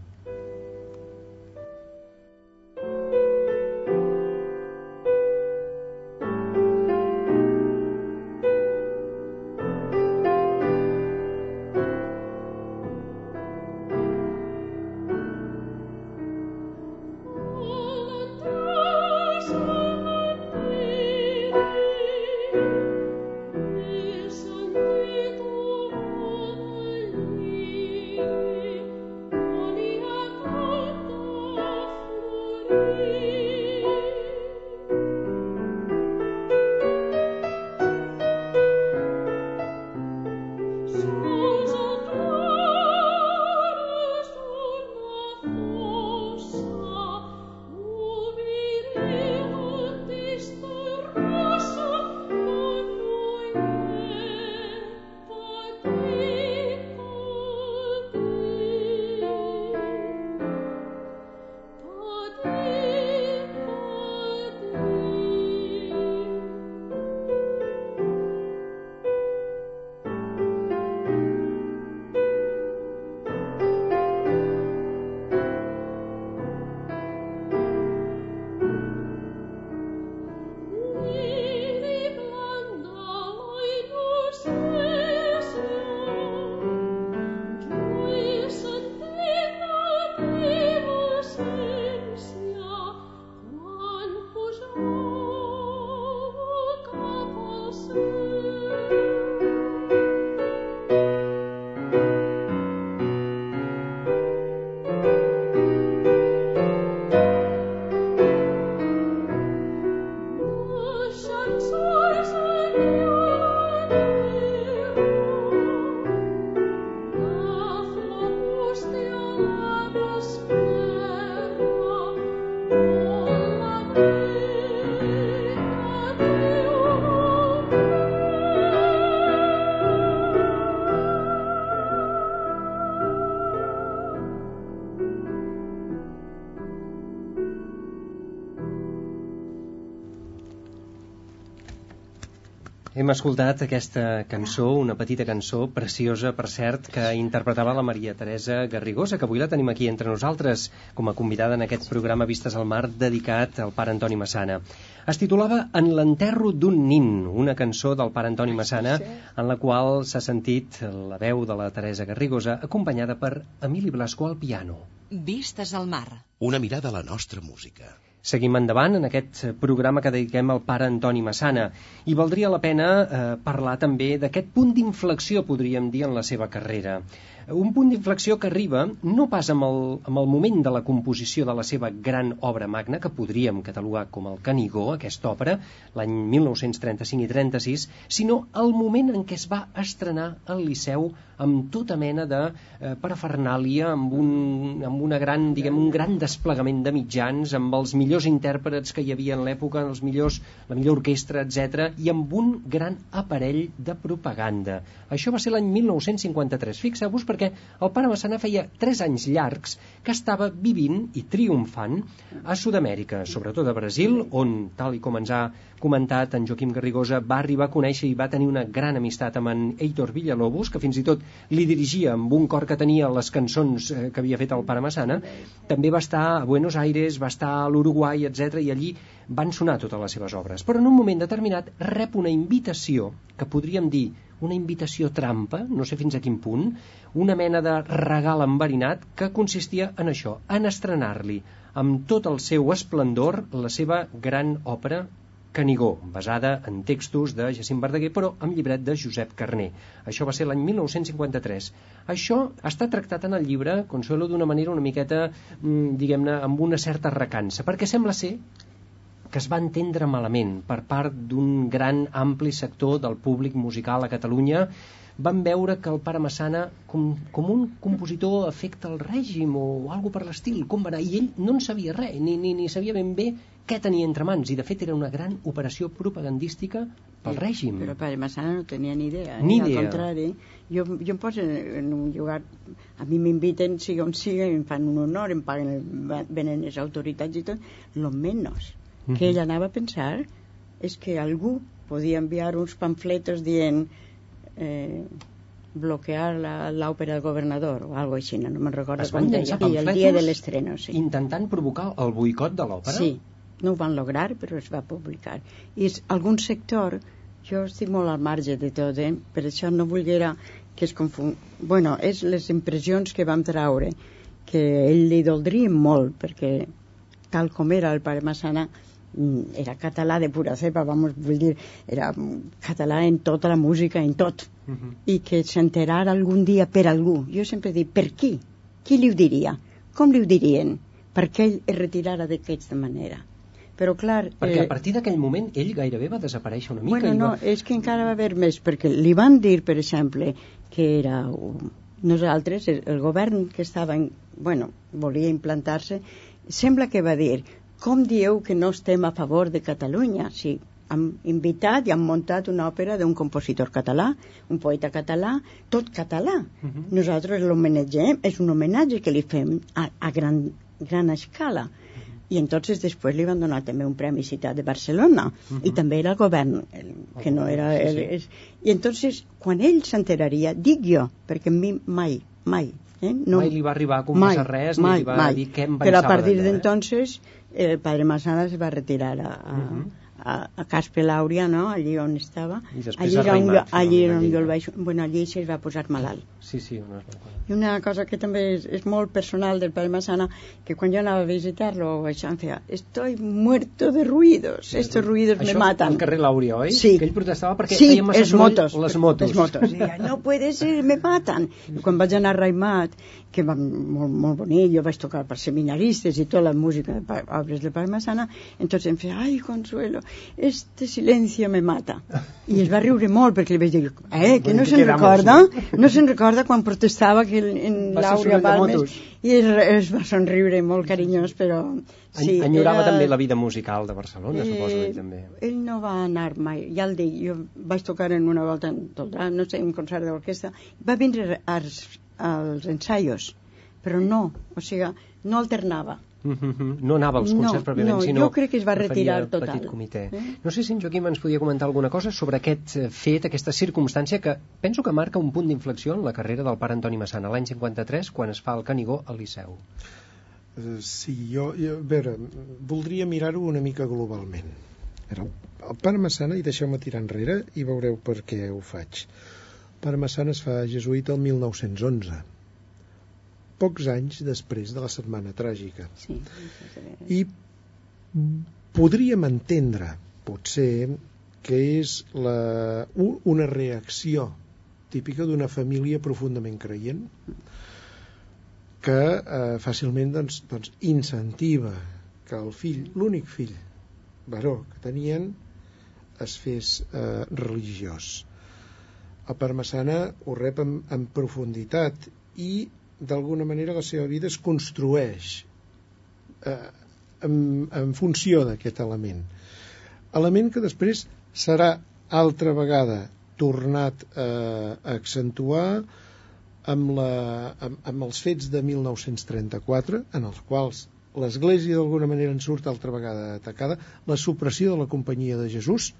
Hem escoltat aquesta cançó, una petita cançó preciosa, per cert, que interpretava la Maria Teresa Garrigosa, que avui la tenim aquí entre nosaltres com a convidada en aquest programa Vistes al Mar dedicat al pare Antoni Massana. Es titulava En l'enterro d'un nin, una cançó del pare Antoni Massana en la qual s'ha sentit la veu de la Teresa Garrigosa acompanyada per Emili Blasco al piano. Vistes al mar. Una mirada a la nostra música. Seguim endavant en aquest programa que dediquem al pare Antoni Massana i valdria la pena eh, parlar també d'aquest punt d'inflexió, podríem dir, en la seva carrera. Un punt d'inflexió que arriba no pas amb el, amb el moment de la composició de la seva gran obra magna, que podríem catalogar com el Canigó, aquesta òpera, l'any 1935 i 36, sinó el moment en què es va estrenar al Liceu amb tota mena de eh, parafernàlia, amb, un, amb una gran, diguem, un gran desplegament de mitjans, amb els millors intèrprets que hi havia en l'època, els millors, la millor orquestra, etc i amb un gran aparell de propaganda. Això va ser l'any 1953. Fixeu-vos perquè el pare Massana feia 3 anys llargs que estava vivint i triomfant a Sud-amèrica, sobretot a Brasil, on, tal i com ens ha comentat en Joaquim Garrigosa, va arribar a conèixer i va tenir una gran amistat amb en Heitor Villalobos, que fins i tot li dirigia amb un cor que tenia les cançons eh, que havia fet el pare Massana. També va estar a Buenos Aires, va estar a l'Uruguai, etc i allí van sonar totes les seves obres. Però en un moment determinat rep una invitació, que podríem dir una invitació trampa, no sé fins a quin punt, una mena de regal enverinat que consistia en això, en estrenar-li amb tot el seu esplendor la seva gran òpera Canigó, basada en textos de Jacint Verdaguer, però amb llibret de Josep Carné. Això va ser l'any 1953. Això està tractat en el llibre, Consuelo, d'una manera una miqueta, mm, diguem-ne, amb una certa recança, perquè sembla ser que es va entendre malament per part d'un gran ampli sector del públic musical a Catalunya van veure que el pare Massana com, com un compositor afecta el règim o algo per l'estil, com va anar, i ell no en sabia res, ni, ni, ni sabia ben bé què tenia entre mans i de fet era una gran operació propagandística pel règim. però pare Massana no tenia ni idea ni al idea. contrari. Jo, jo em poso en un llogar a mi m'inviten siga on siga em fan un honor em paguen venen les autoritats i tot lo menos Mhm. que ell anava a pensar és que algú podia enviar uns pamfletos dient eh, bloquear la- l'òpera del governador o algo així, no, no me'n recordo Es van com deia. I el dia de l'estreno, sí. intentant provocar el boicot de l'òpera Sí, no ho van lograr, però es va publicar. I és, algun sector, jo estic molt al marge de tot, eh? per això no volguera que es confon... Bueno, és les impressions que vam traure, que ell li doldria molt, perquè tal com era el pare Massana, era català de pura cepa, vamos, vull dir, era mm, català en tota la música, en tot. Uh -huh. I que s'enterara algun dia per algú. Jo sempre dic, per qui? Qui li ho diria? Com li ho dirien? Perquè ell es retirara d'aquesta manera. Però clar... perquè a partir d'aquell moment ell gairebé va desaparèixer una mica Bueno, i no, va... és que encara va haver més, perquè li van dir, per exemple, que era nosaltres, el, el govern que estava, en, bueno, volia implantar-se, sembla que va dir, com dieu que no estem a favor de Catalunya? Si hem invitat i hem muntat una òpera d'un compositor català, un poeta català, tot català. Uh -huh. Nosaltres l'homenatgem, és un homenatge que li fem a, a gran, gran escala. I entonces després li van donar també un premi citat de Barcelona Mhm. i també era el govern el, que no era Sí, el, sí. és, i entonces quan ell s'enteraria dic jo, perquè a mi mai mai, eh? no, Mai li va arribar a confessar res, ni mai, li va mai. dir què en però a pensava partir d'allò, eh? d'entonces el padre Massana se va retirar a, a, Mhm. a, a Caspe Làuria, no? allí on estava I allí era on, jo, allí on finalment, jo el allí. vaig bueno, allí se va posar malalt Sí, sí, es recorda. i una cosa que també és, és molt personal del padre Massana, que quan jo anava a visitar-lo, això em feia, estoy muerto de ruidos, estos ruidos Això me matan. al carrer Làuria, oi? Sí. Que ell protestava perquè sí, feien massa soroll motos, les motos. Els motos. Deia, no puede ser, me matan. I quan vaig anar a Raimat, que va molt, molt bonic, jo vaig tocar per seminaristes i tota la música de obres de Padre Massana, entonces em feia, ai, Consuelo, este silencio me mata. I es va riure molt perquè li vaig dir, eh, que no se'n recorda? No se'n recorda quan protestava que en, Laura Balmes i es, es va somriure molt carinyós, però sí, Enyorava era- també la vida musical de Barcelona, suposo, ell també. ell no va anar mai, ja el dic, jo vaig tocar en una volta en Toldrà, no sé, un concert d'orquestra, va vindre als, als ensaios, però no, o sigui, no alternava. No anava als No, concerts pròpiament, no, sinó jo crec que es va retirar total. petit comitè. Eh? No sé si en Joaquim ens podia comentar alguna cosa sobre aquest eh, fet, aquesta circumstància que penso que marca un punt d'inflexió en la carrera del pare Antoni Massana l'any 53 quan es fa el Canigó al Liceu. Eh, Sí, jo, jo, a veure, voldria mirar-ho una mica globalment. Era el, el pare Massana, i deixeu-me tirar enrere i veureu per què ho faig. El pare Massana es fa jesuïta el 1911, pocs anys després de la Setmana Tràgica. Sí, I podríem entendre, potser, que és la, una reacció típica d'una família profundament creient que eh, fàcilment doncs, doncs, incentiva que el fill, l'únic fill varó que tenien es fes eh, religiós. El Parmesana ho rep en, en profunditat i d'alguna manera la seva vida es construeix eh, en, en funció d'aquest element. Element que després serà altra vegada tornat eh, a accentuar amb, la, amb, amb els fets de 1934, en els quals l'Església d'alguna manera en surt altra vegada atacada, la supressió de la Companyia de Jesús,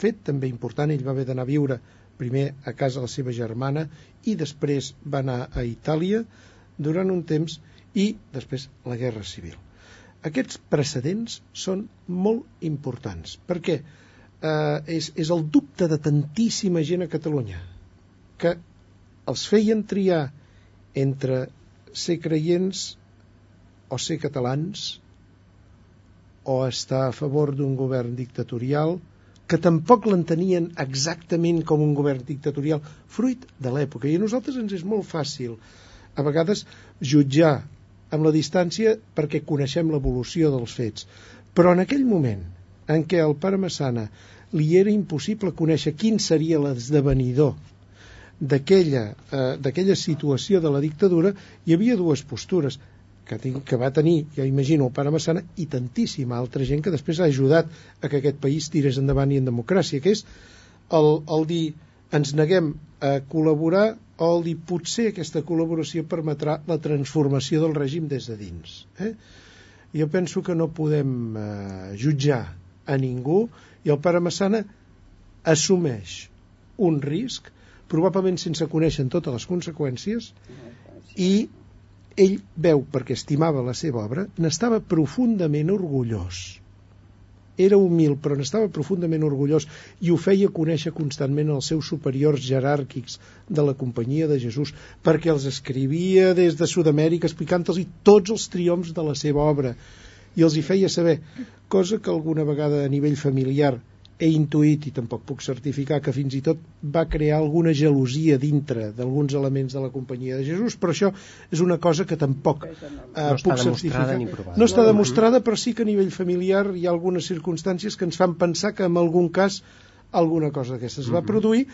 fet també important, ell va haver d'anar a viure primer a casa de la seva germana i després va anar a Itàlia durant un temps i després la Guerra Civil. Aquests precedents són molt importants. Per què? eh, és, és el dubte de tantíssima gent a Catalunya, que els feien triar entre ser creients o ser catalans o estar a favor d'un govern dictatorial que tampoc l'entenien exactament com un govern dictatorial, fruit de l'època. I a nosaltres ens és molt fàcil, a vegades, jutjar amb la distància perquè coneixem l'evolució dels fets. Però en aquell moment en què al pare Massana li era impossible conèixer quin seria l'esdevenidor d'aquella eh, situació de la dictadura, hi havia dues postures que, tinc, que va tenir, ja imagino, el pare Massana i tantíssima altra gent que després ha ajudat a que aquest país tirés endavant i en democràcia, que és el, el dir ens neguem a col·laborar o el dir potser aquesta col·laboració permetrà la transformació del règim des de dins. Eh? Jo penso que no podem eh, jutjar a ningú i el pare Massana assumeix un risc, probablement sense conèixer totes les conseqüències, i ell veu, perquè estimava la seva obra, n'estava profundament orgullós. Era humil, però n'estava profundament orgullós i ho feia conèixer constantment als seus superiors jeràrquics de la Companyia de Jesús, perquè els escrivia des de Sud-amèrica explicant-los tots els triomfs de la seva obra i els hi feia saber, cosa que alguna vegada a nivell familiar he intuït i tampoc puc certificar que fins i tot va crear alguna gelosia dintre d'alguns elements de la companyia de Jesús, però això és una cosa que tampoc eh, no puc certificar. Ni provada. no està demostrada, però sí que a nivell familiar hi ha algunes circumstàncies que ens fan pensar que en algun cas alguna cosa d'aquestes va produir.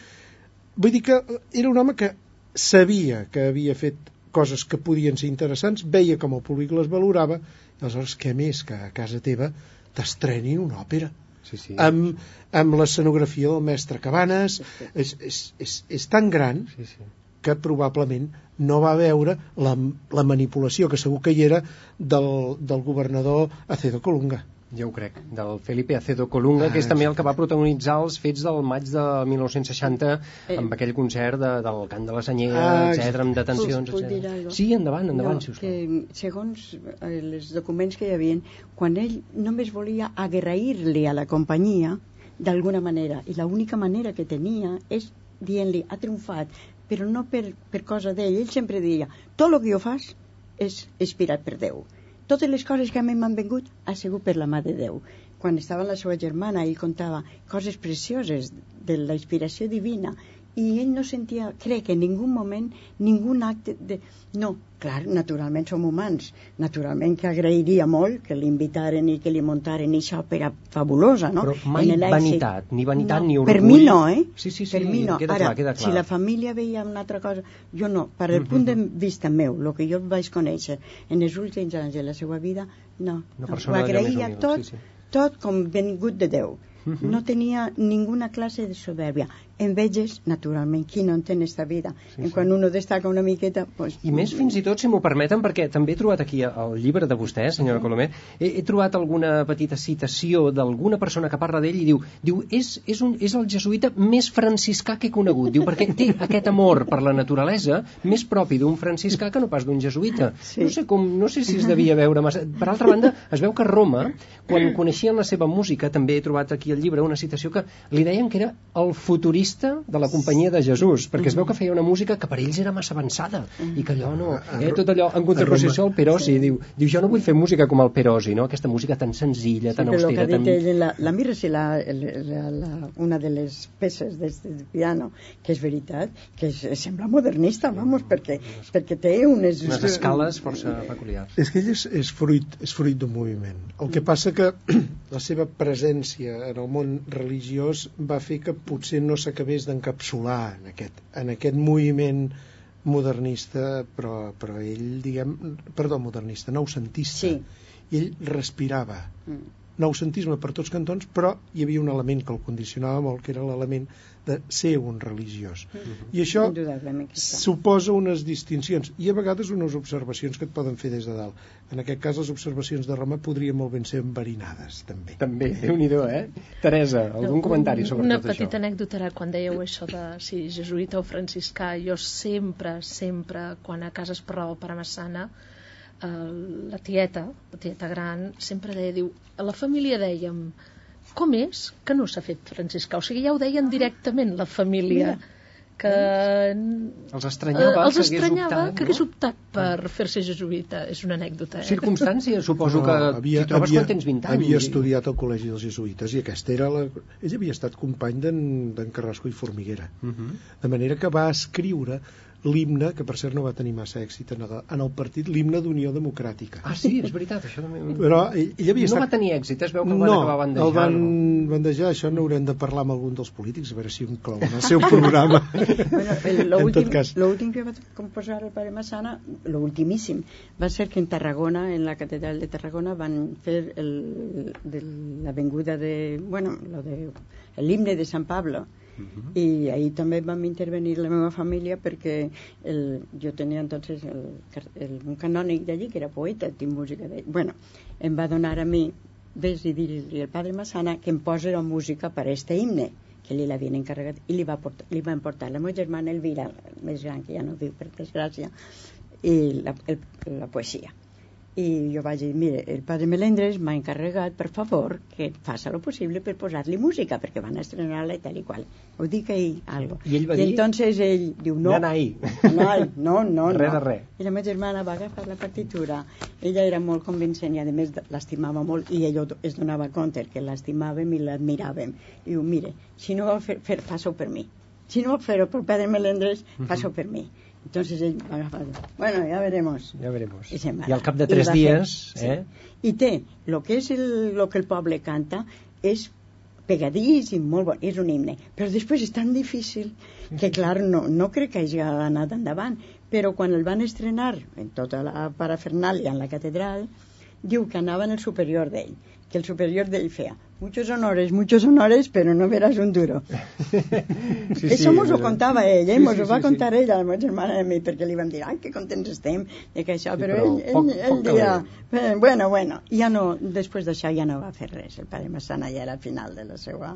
Vull dir que era un home que sabia que havia fet coses que podien ser interessants, veia com el públic les valorava, i aleshores què més que a casa teva t'estrenin una òpera sí, sí. amb, amb l'escenografia del mestre Cabanes és, és, és, és tan gran sí, sí. que probablement no va veure la, la manipulació que segur que hi era del, del governador Acedo Colunga jo ho crec, del Felipe Acedo Colunga, ah, que és també el que va protagonitzar els fets del maig de 1960 eh. amb aquell concert de, del cant de la senyera, ah, etc amb detencions, etc. Sí, endavant, endavant, no, si us que, segons eh, els documents que hi havia, quan ell només volia agrair-li a la companyia d'alguna manera, i l'única manera que tenia és dient-li, ha triomfat, però no per, per cosa d'ell, ell sempre deia, tot el que jo fas és inspirat per Déu totes les coses que a mi m'han vingut ha sigut per la mà de Déu. Quan estava la seva germana, ell contava coses precioses de la inspiració divina i ell no sentia, crec, en ningú moment ningú acte de... No, clar, naturalment som humans, naturalment que agrairia molt que l'invitaren i que li muntaren aquesta òpera fabulosa, no? Però mai vanitat, ni vanitat no, ni orgull. Per mi no, eh? Sí, sí, sí, per mi no. queda Ara, clar, queda clar. si la família veia una altra cosa, jo no, per el mm -hmm. punt de vista meu, el que jo vaig conèixer en els últims anys de la seva vida, no. Una no. Ho agraïa tot, sí, sí. tot com vengut de Déu. Uh -huh. No tenia ninguna clase de soberbia. Enveges, naturalment, qui no entén esta vida? Sí, en sí. quan uno destaca una miqueta... Pues... I més fins i tot, si m'ho permeten, perquè també he trobat aquí el llibre de vostè, senyora Colomer, he, he trobat alguna petita citació d'alguna persona que parla d'ell i diu, diu és, és, un, és el jesuïta més franciscà que he conegut, diu, perquè té aquest amor per la naturalesa més propi d'un franciscà que no pas d'un jesuïta. Sí. No, sé com, no sé si es devia veure massa... Per altra banda, es veu que a Roma, quan coneixien la seva música, també he trobat aquí el llibre una citació que li deien que era el futurista de la companyia de Jesús, perquè es veu que feia una música que per ells era massa avançada i que allò no... Eh, tot allò en contraposició al Perosi, sí. diu, diu, jo no vull fer música com el Perosi, no? aquesta música tan senzilla, tan sí, austera. Tan... Ell, la, la mira si la, la, la, una de les peces del piano, que és veritat, que és, sembla modernista, vamos, perquè, perquè té unes... Unes escales força peculiars. És que ell és, és fruit, és fruit d'un moviment. El que passa que *clears throat* la seva presència en el món religiós va fer que potser no s'acabés d'encapsular en, aquest, en aquest moviment modernista, però, però ell, diguem, perdó, modernista, noucentista. Sí. I ell respirava. Mm noucentisme per tots cantons, però hi havia un element que el condicionava molt, que era l'element de ser un religiós. Mm -hmm. I això suposa unes distincions i a vegades unes observacions que et poden fer des de dalt. En aquest cas, les observacions de Roma podrien molt ben ser enverinades, també. També, déu nhi eh? Teresa, algun comentari sobre tot això? Una petita anècdota ara, quan dèieu això de si jesuïta o franciscà, jo sempre, sempre, quan a casa es parlava per a Massana, eh, la tieta, la tieta gran, sempre deia, diu, a la família dèiem com és que no s'ha fet franciscà? O sigui, ja ho deien directament la família. Mira que els estranyava, eh, els que hagués estranyava optat, que hagués optat per fer-se jesuïta. És una anècdota, eh? Circumstància, suposo que havia, t'hi trobes havia, quan tens 20 anys. Havia estudiat al Col·legi dels Jesuïtes i aquesta era la... Ell havia estat company d'en Carrasco i Formiguera. Uh -huh. De manera que va escriure l'himne, que per cert no va tenir massa èxit en el, en el partit, l'himne d'Unió Democràtica. Ah, sí, és veritat, això també... Però ell, ell havia no estat... va tenir èxit, es veu que el no, van acabar bandejant. el van bandejar, això n'haurem de parlar amb algun dels polítics, a veure si ho inclou en el seu programa. *laughs* bueno, *laughs* l'últim tot cas. l'últim que va composar el pare Massana, l'ultimíssim, va ser que en Tarragona, en la catedral de Tarragona, van fer el, de l'avinguda de, bueno, lo de l'himne de Sant Pablo, Uh -huh. i ahir també vam intervenir la meva família perquè el, jo tenia entonces el, el, un canònic d'allí que era poeta, tinc música d'ell bueno, em va donar a mi ves i dir-li al padre Massana que em posi la música per a este himne que li l'havien encarregat i li va, portar, li van portar la meva germana Elvira més gran que ja no viu per desgràcia i la, el, la poesia i jo vaig dir, mire, el padre Melendres m'ha encarregat, per favor, que faça lo possible per posar-li música, perquè van estrenar-la i tal i qual. Ho dic ahir, algo. I ell va I dir... entonces ell diu, no. Anant ahir. No, no, no. Res no. de res. I la meva germana va agafar la partitura. Ella era molt convincent i, a més, l'estimava molt i ell es donava compte que l'estimàvem i l'admiràvem. I diu, mire, si no vol fer, fer faça-ho per mi. Si no vol fer-ho per padre Melendres, faça-ho per mi. Entonces ell va agafar, bueno, ya veremos. Ja veremos. I, I al cap de tres dies, fer, eh? Sí. I té, el que és el, lo que el poble canta és pegadís i molt bon, és un himne, però després és tan difícil que, clar, no, no crec que hagi anat endavant, però quan el van estrenar en tota la parafernàlia en la catedral, diu que anava en el superior d'ell, que el superior d'ell feia muchos honores, muchos honores, però no veràs un duro. *laughs* Sí, Això mos ho però- contava ell, eh? Sí, mos sí, ho va sí, contar ell a la meva germana i a mi, perquè li vam dir, ai, que contents estem de que això, Sí, però, però ell, poc- ell, poc dia, eh, bueno, bueno, ja no, després d'això ja no va fer res, el pare Massana ja era al final de la seva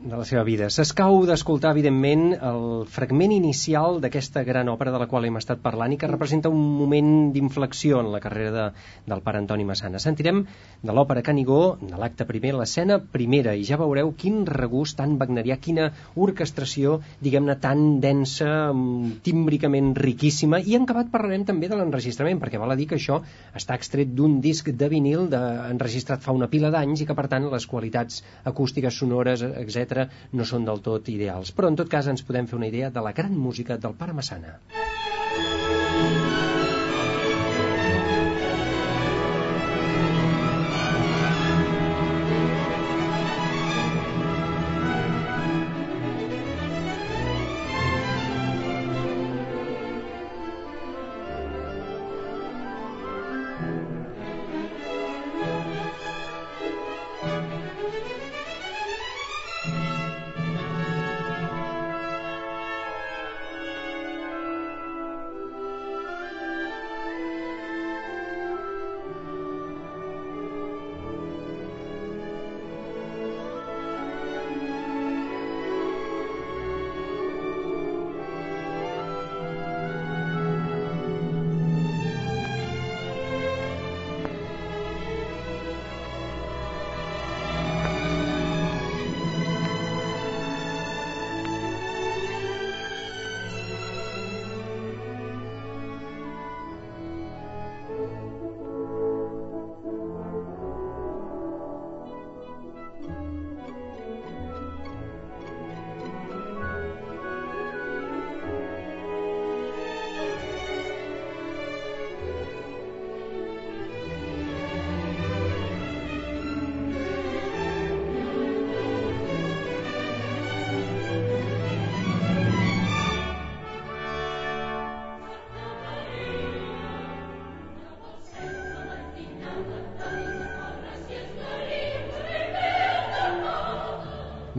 de la seva vida. S'escau d'escoltar, evidentment, el fragment inicial d'aquesta gran òpera de la qual hem estat parlant i que representa un moment d'inflexió en la carrera de, del pare Antoni Massana. Sentirem de l'òpera Canigó, de l'acte primer, l'escena primera, i ja veureu quin regust tan wagnerià, quina orquestració, diguem-ne, tan densa, mm, tímbricament riquíssima, i en acabat parlarem també de l'enregistrament, perquè val a dir que això està extret d'un disc de vinil de, enregistrat fa una pila d'anys i que, per tant, les qualitats acústiques, sonores, etc no són del tot ideals. Però, en tot cas, ens podem fer una idea de la gran música del pare Massana.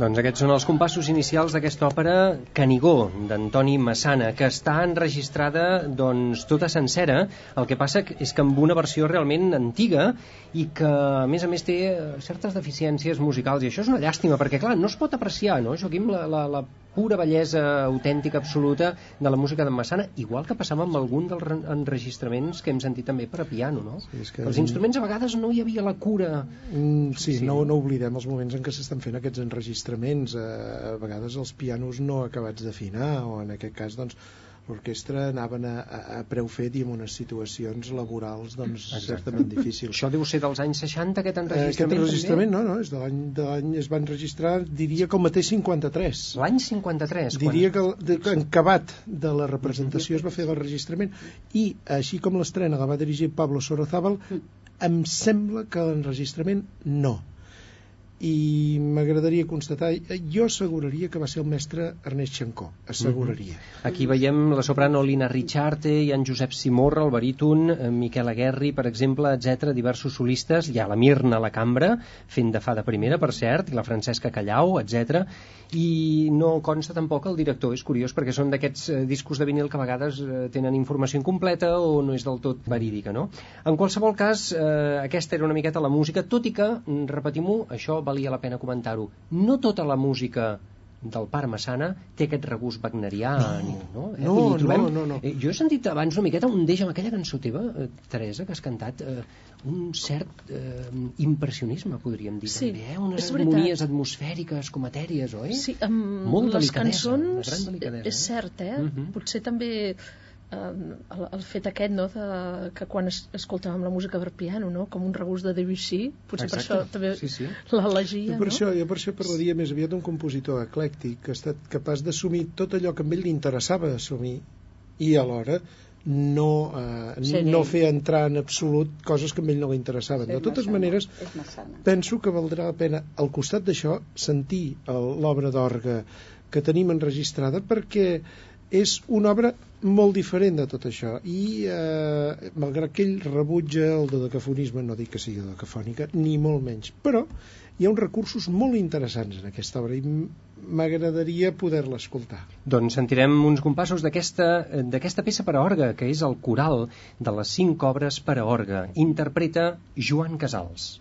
Doncs aquests són els compassos inicials d'aquesta òpera Canigó, d'Antoni Massana, que està enregistrada doncs, tota sencera. El que passa és que amb una versió realment antiga i que, a més a més, té certes deficiències musicals. I això és una llàstima, perquè, clar, no es pot apreciar, no, Joaquim, la, la, la pura bellesa autèntica, absoluta de la música d'en Massana, igual que passava amb algun dels re- enregistraments que hem sentit també per a piano, no? Sí, és que- Els instruments a vegades no hi havia la cura Mm, sí, Sí. sí. No, no oblidem els moments en què s'estan fent aquests enregistraments. Eh, a vegades els pianos no acabats d'afinar, o en aquest cas, doncs, l'orquestra anaven a, a, a preu fet i en unes situacions laborals doncs, Exacte. certament difícils. Això deu ser dels anys 60, aquest Eh, enregistrament, aquest enregistrament, també? no, no, és de l'any de l'any es va enregistrar, diria que el mateix 53. L'any 53, Diria que, el- de, que en acabat de la representació es va fer l'enregistrament i així com l'estrena la va dirigir Pablo Sorozábal em sembla que l'enregistrament no i m'agradaria constatar jo asseguraria que va ser el mestre Ernest Xancó asseguraria Aquí veiem la soprano Lina Richarte, ha en Josep Simorra, el baríton, eh, Miquel Aguerri, per exemple, etc diversos solistes, hi ha la Mirna a la cambra, fent de fa de primera, per cert, i la Francesca Callau, etc. I no consta tampoc el director, és curiós, perquè són d'aquests eh, discos de vinil que a vegades eh, tenen informació incompleta o no és del tot verídica, no? En qualsevol cas, eh, aquesta era una miqueta la música, tot i que, mm, repetim-ho, això valia la pena comentar-ho, no tota la música del pare Massana té aquest regust wagnerià ni, no? Eh? no, trobem- no, no, no. Eh, jo he sentit abans una miqueta un deix amb aquella cançó teva, eh, Teresa, que has cantat eh, un cert eh, impressionisme, podríem dir Sí, també, eh? unes harmonies atmosfèriques com etèries, oi? Sí, amb Molt les cançons és eh? cert, eh? Mhm. Potser també eh, el, el fet aquest, no?, de, que quan es, escoltàvem la música per piano, no?, com un regust de Debussy, potser per Exacte. això també Sí, sí. l'elegia, Jo per, no? això, jo per això parlaria més aviat d'un compositor eclèctic que ha estat capaç d'assumir tot allò que a ell li interessava assumir i alhora no, eh, Sí. no fer entrar en absolut coses que a ell no li interessaven. Sí, de totes Massana, maneres, penso que valdrà la pena, al costat d'això, sentir l'obra d'orgue que tenim enregistrada perquè és una obra molt diferent de tot això i eh, malgrat que ell rebutja el dodecafonisme, no dic que sigui dodecafònica ni molt menys, però hi ha uns recursos molt interessants en aquesta obra i m'agradaria poder-la escoltar Doncs sentirem uns compassos d'aquesta peça per a orgue, que és el coral de les cinc obres per a orgue. Interpreta Joan Casals.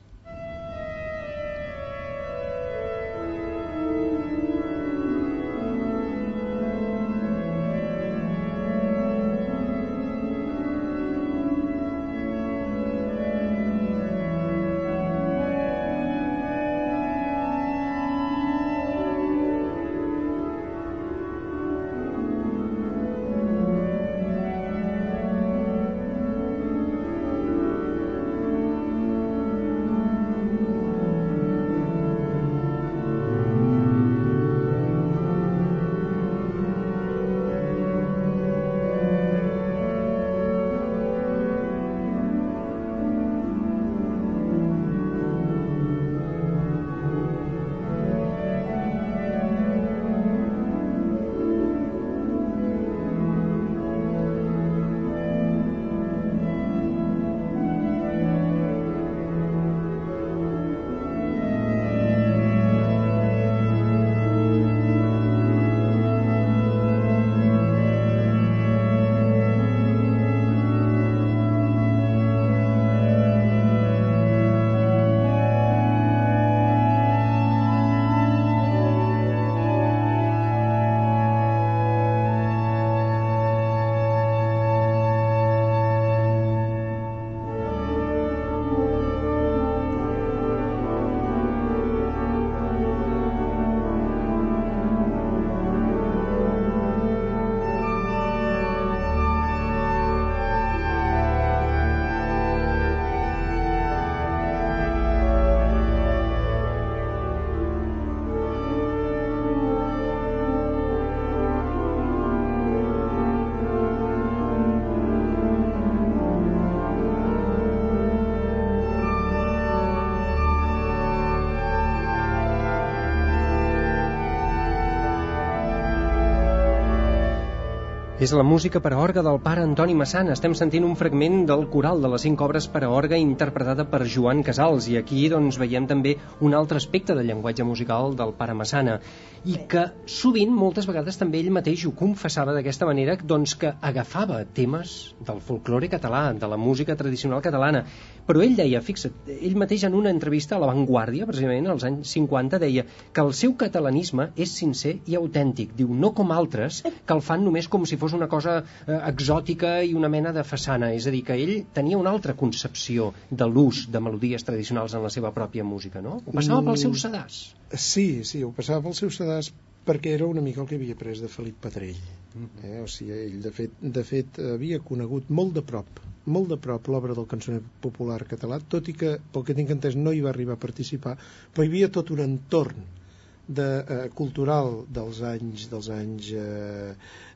És la música per a orga del pare Antoni Massana. Estem sentint un fragment del coral de les cinc obres per a orga interpretada per Joan Casals. I aquí doncs veiem també un altre aspecte del llenguatge musical del pare Massana. I que sovint, moltes vegades també ell mateix ho confessava d'aquesta manera doncs que agafava temes del folklore català, de la música tradicional catalana. Però ell deia, fixa't, ell mateix en una entrevista a La Vanguardia, precisament als anys 50 deia que el seu catalanisme és sincer i autèntic, diu, no com altres que el fan només com si fos una cosa eh, exòtica i una mena de façana, és a dir, que ell tenia una altra concepció de l'ús de melodies tradicionals en la seva pròpia música, no? Ho passava pel seu sedàs. Sí, sí, ho passava pel seu sedàs perquè era una mica el que havia pres de Felip Pedrell. Eh? O sigui, ell, de fet, de fet, havia conegut molt de prop molt de prop l'obra del cançoner popular català, tot i que, pel que tinc entès, no hi va arribar a participar, però hi havia tot un entorn de, eh, cultural dels anys dels anys eh,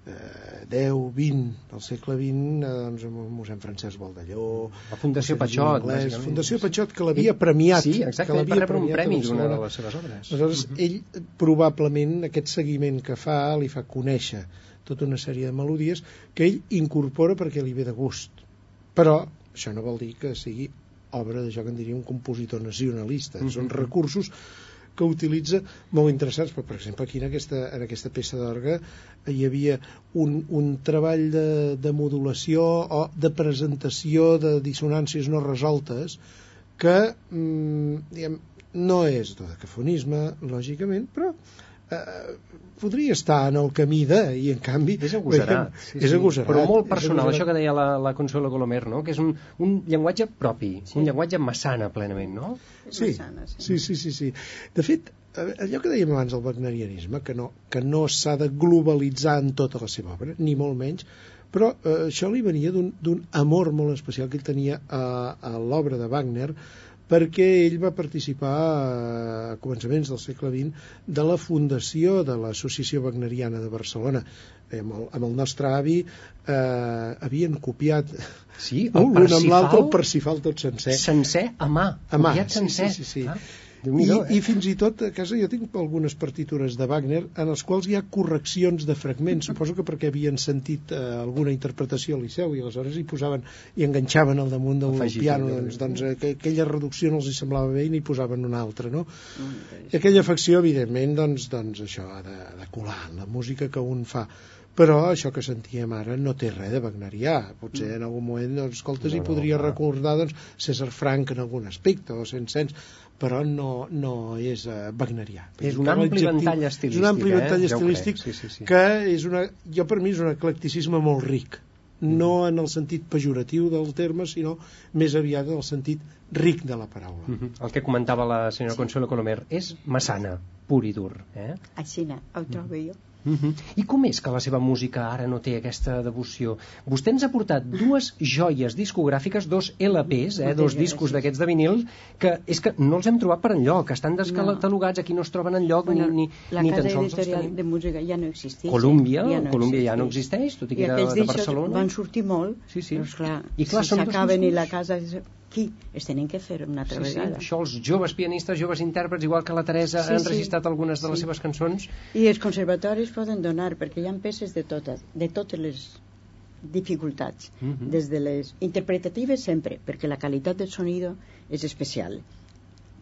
eh, 10, 20 del segle XX eh, doncs amb el mossèn Francesc Baldalló la Fundació Patxot anglès, Fundació Patxot que l'havia premiat sí, exacte, que l'havia premiat un premi d'una de les seves obres aleshores uh -huh. ell probablement aquest seguiment que fa li fa conèixer tota una sèrie de melodies que ell incorpora perquè li ve de gust però això no vol dir que sigui obra de jo que en diria un compositor nacionalista. Uh -huh. Són recursos que utilitza molt interessants, però per exemple aquí en aquesta, en aquesta peça d'orga hi havia un, un treball de, de modulació o de presentació de dissonàncies no resoltes que mm, diguem, no és de cafonisme, lògicament, però eh, podria estar en el camí de, i en canvi... És agosarat. Sí, és agosarat. Però molt personal, això que deia la, la Consuelo Colomer, no? que és un, un llenguatge propi, sí. un llenguatge massana plenament, no? Sí, massana, sí. sí, sí, sí, sí. De fet, allò que dèiem abans del wagnerianisme, que no, que no s'ha de globalitzar en tota la seva obra, ni molt menys, però eh, això li venia d'un amor molt especial que ell tenia a, a l'obra de Wagner, perquè ell va participar eh, a començaments del segle XX de la fundació de l'Associació Wagneriana de Barcelona. Amb el, amb el nostre avi eh, havien copiat sí, l'un amb l'altre el Parsifal tot sencer. Sencer a mà, a mà, copiat sencer. Sí, sí, sí. sí. Ah. I, eh? I fins i tot a casa jo tinc algunes partitures de Wagner en els quals hi ha correccions de fragments, suposo que perquè havien sentit eh, alguna interpretació al Liceu i aleshores hi posaven i enganxaven al damunt del Afegit, piano, doncs, doncs que, aquella reducció no els hi semblava bé i n'hi posaven una altra, no? Mm, I aquella afecció, evidentment, doncs, doncs això ha de, ha de colar en la música que un fa. Però això que sentíem ara no té res de wagnerià. Potser en algun moment, doncs, escolta, no, hi podria no, recordar doncs, César Frank en algun aspecte o Saint-Saëns però no, no és uh, wagnerià. És un ampli ventall estilístic. És un ampli eh? ventall estilístic ja sí, sí, sí. que és una, jo per mi és un eclecticisme molt ric, mm. no en el sentit pejoratiu del terme, sinó més aviat en el sentit ric de la paraula. Mm -hmm. El que comentava la senyora sí. Consuelo Colomer és massana, pur i dur. Eh? Així no, ho trobo jo. Uh -huh. I com és que la seva música ara no té aquesta devoció? Vostè ens ha portat dues joies discogràfiques, dos LPs, eh, dos discos d'aquests de vinil, que és que no els hem trobat per enlloc, estan descatalogats, aquí no es troben enlloc bueno, ni, ni, ni tan sols els tenim. de música ja no existeix. Colúmbia, ja no Colúmbia ja no existeix, tot i que I era de Barcelona. van sortir molt, sí, sí. però esclar, I clar, si s'acaben i la casa aquí es tenen que fer una altra Sí, sí, vegada. això els joves pianistes, joves intèrprets, igual que la Teresa, Sí, han sí. registrat algunes de les Sí. seves cançons. I els conservatoris poden donar, perquè hi ha peces de totes, de totes les dificultats, Mhm. des de les interpretatives sempre, perquè la qualitat del sonido és especial.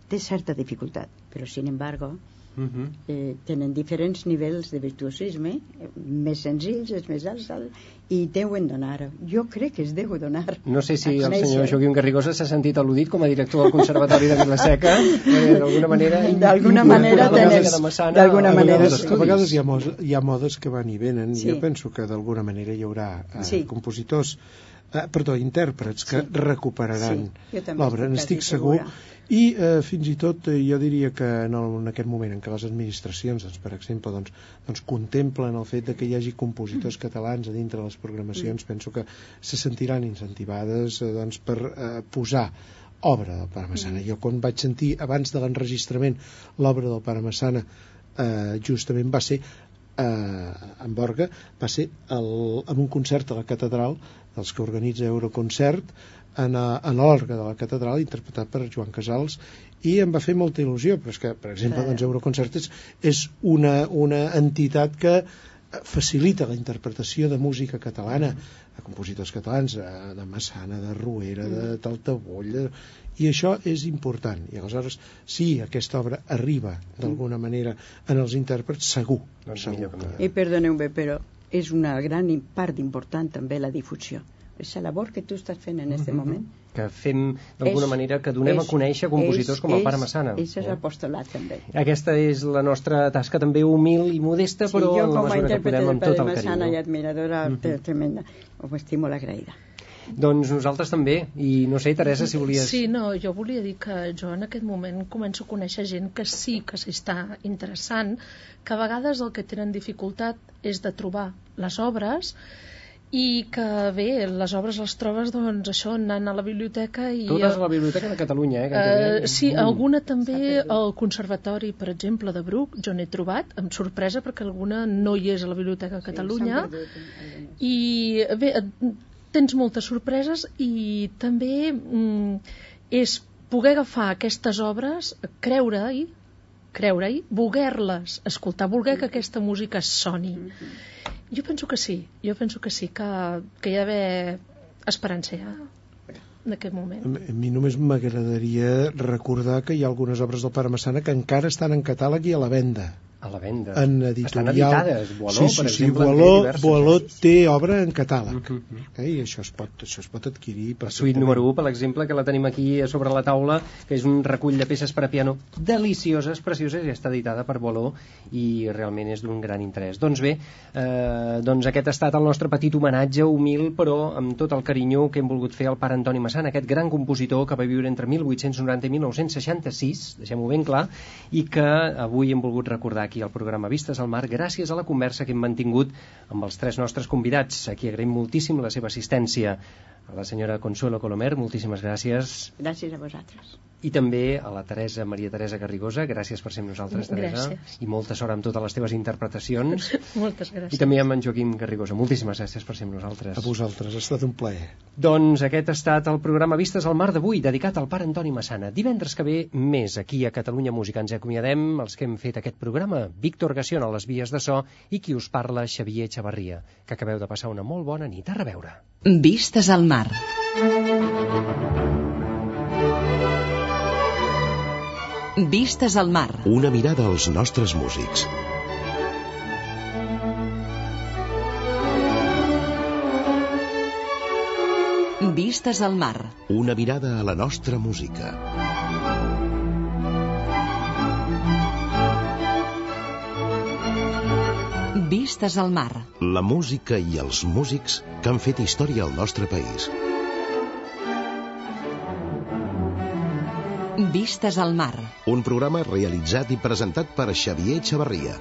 Té certa dificultat, però sin embargo Uh -huh. eh, tenen diferents nivells de virtuosisme, eh, més senzills, els més alts, alt, i deuen donar. Jo crec que es deu donar. No sé si el senyor Joaquim Garrigosa s'ha sentit al·ludit com a director del Conservatori de Vilaseca, eh, d'alguna manera... *laughs* D'alguna manera tenen- d'alguna a manera a vegades hi ha, modes, hi ha modes que van i venen Sí. i jo penso que d'alguna manera hi haurà eh, Sí. compositors eh, perdó, intèrprets que Sí. recuperaran Sí, l'obra, estic n'estic segur i eh, fins i tot eh, jo diria que en, el, en aquest moment en què les administracions doncs, per exemple doncs, doncs contemplen el fet de que hi hagi compositors catalans a dintre de les programacions penso que se sentiran incentivades eh, doncs, per eh, posar obra del Pare Massana. Jo quan vaig sentir abans de l'enregistrament l'obra del Pare Massana eh, justament va ser eh, en Borga va ser el, en un concert a la catedral dels que organitza Euroconcert en, a, en l'orga de la catedral interpretat per Joan Casals i em va fer molta il·lusió però és que per exemple Clar. doncs, Euroconcert és, és una, una entitat que facilita la interpretació de música catalana a compositors catalans, de Massana, de Ruera, de mm. Taltaboll, i això és important. I aleshores, si aquesta obra arriba d'alguna manera en els intèrprets, segur. Doncs segur. I perdoneu-me, però és una gran part important també la difusió. És la labor que tu estàs fent en aquest mm -hmm. moment que fem d'alguna manera que donem és, a conèixer compositors és, com el Pare Massana. És, és apostolat també. Aquesta és la nostra tasca també humil i modesta, sí, però en la mesura que podem amb tot el carinyo. Massana i admiradora mm -hmm. tremenda, ho estic molt agraïda. Doncs nosaltres també, i no sé, Teresa, si volies... Sí, no, jo volia dir que jo en aquest moment començo a conèixer gent que sí que s'està interessant, que a vegades el que tenen dificultat és de trobar les obres i que bé, les obres les trobes doncs això, anant a la biblioteca i... Totes a la biblioteca de Catalunya, eh? Uh, sí, mm. alguna també al Conservatori, per exemple, de Bruc, jo n'he trobat, amb sorpresa, perquè alguna no hi és a la biblioteca de Catalunya. Sí, I bé, tens moltes sorpreses i també mm, és poder agafar aquestes obres, creure-hi, creure-hi, voler-les escoltar, voler que aquesta música soni. Mm -hmm jo penso que sí, jo penso que sí, que, que hi ha d'haver esperança ja en aquest moment. A mi només m'agradaria recordar que hi ha algunes obres del Pare Massana que encara estan en catàleg i a la venda a la venda. En editorial. Estan editades. Boaló, sí, sí, per sí, exemple, Boaló, Boaló té obra en catàleg. Mhm. -huh. eh? I això es pot, això es pot adquirir La suite número 1, per exemple, que la tenim aquí sobre la taula, que és un recull de peces per a piano delicioses, precioses, i està editada per Boaló i realment és d'un gran interès. Doncs bé, eh, doncs aquest ha estat el nostre petit homenatge humil, però amb tot el carinyo que hem volgut fer al pare Antoni Massana, aquest gran compositor que va viure entre 1890 i 1966, deixem-ho ben clar, i que avui hem volgut recordar aquí al programa Vistes al Mar gràcies a la conversa que hem mantingut amb els tres nostres convidats. Aquí agraïm moltíssim la seva assistència. A la senyora Consuelo Colomer, moltíssimes gràcies. Gràcies a vosaltres i també a la Teresa, Maria Teresa Garrigosa gràcies per ser amb nosaltres, Teresa. Gràcies. i molta sort amb totes les teves interpretacions. *laughs* Moltes gràcies. I també amb en Joaquim Garrigosa, moltíssimes gràcies per ser amb nosaltres. A vosaltres, ha estat un plaer. Doncs aquest ha estat el programa Vistes al Mar d'avui dedicat al pare Antoni Massana. Divendres que ve més aquí a Catalunya Música. Ens acomiadem els que hem fet aquest programa. Víctor Gaciona a les vies de so i qui us parla Xavier Xavarria que acabeu de passar una molt bona nit. A reveure. Vistes al Mar Vistes al mar. Una mirada als nostres músics. Vistes al mar. Una mirada a la nostra música. Vistes al mar. La música i els músics que han fet història al nostre país. Vistes al mar. Un programa realitzat i presentat per Xavier Xavarria.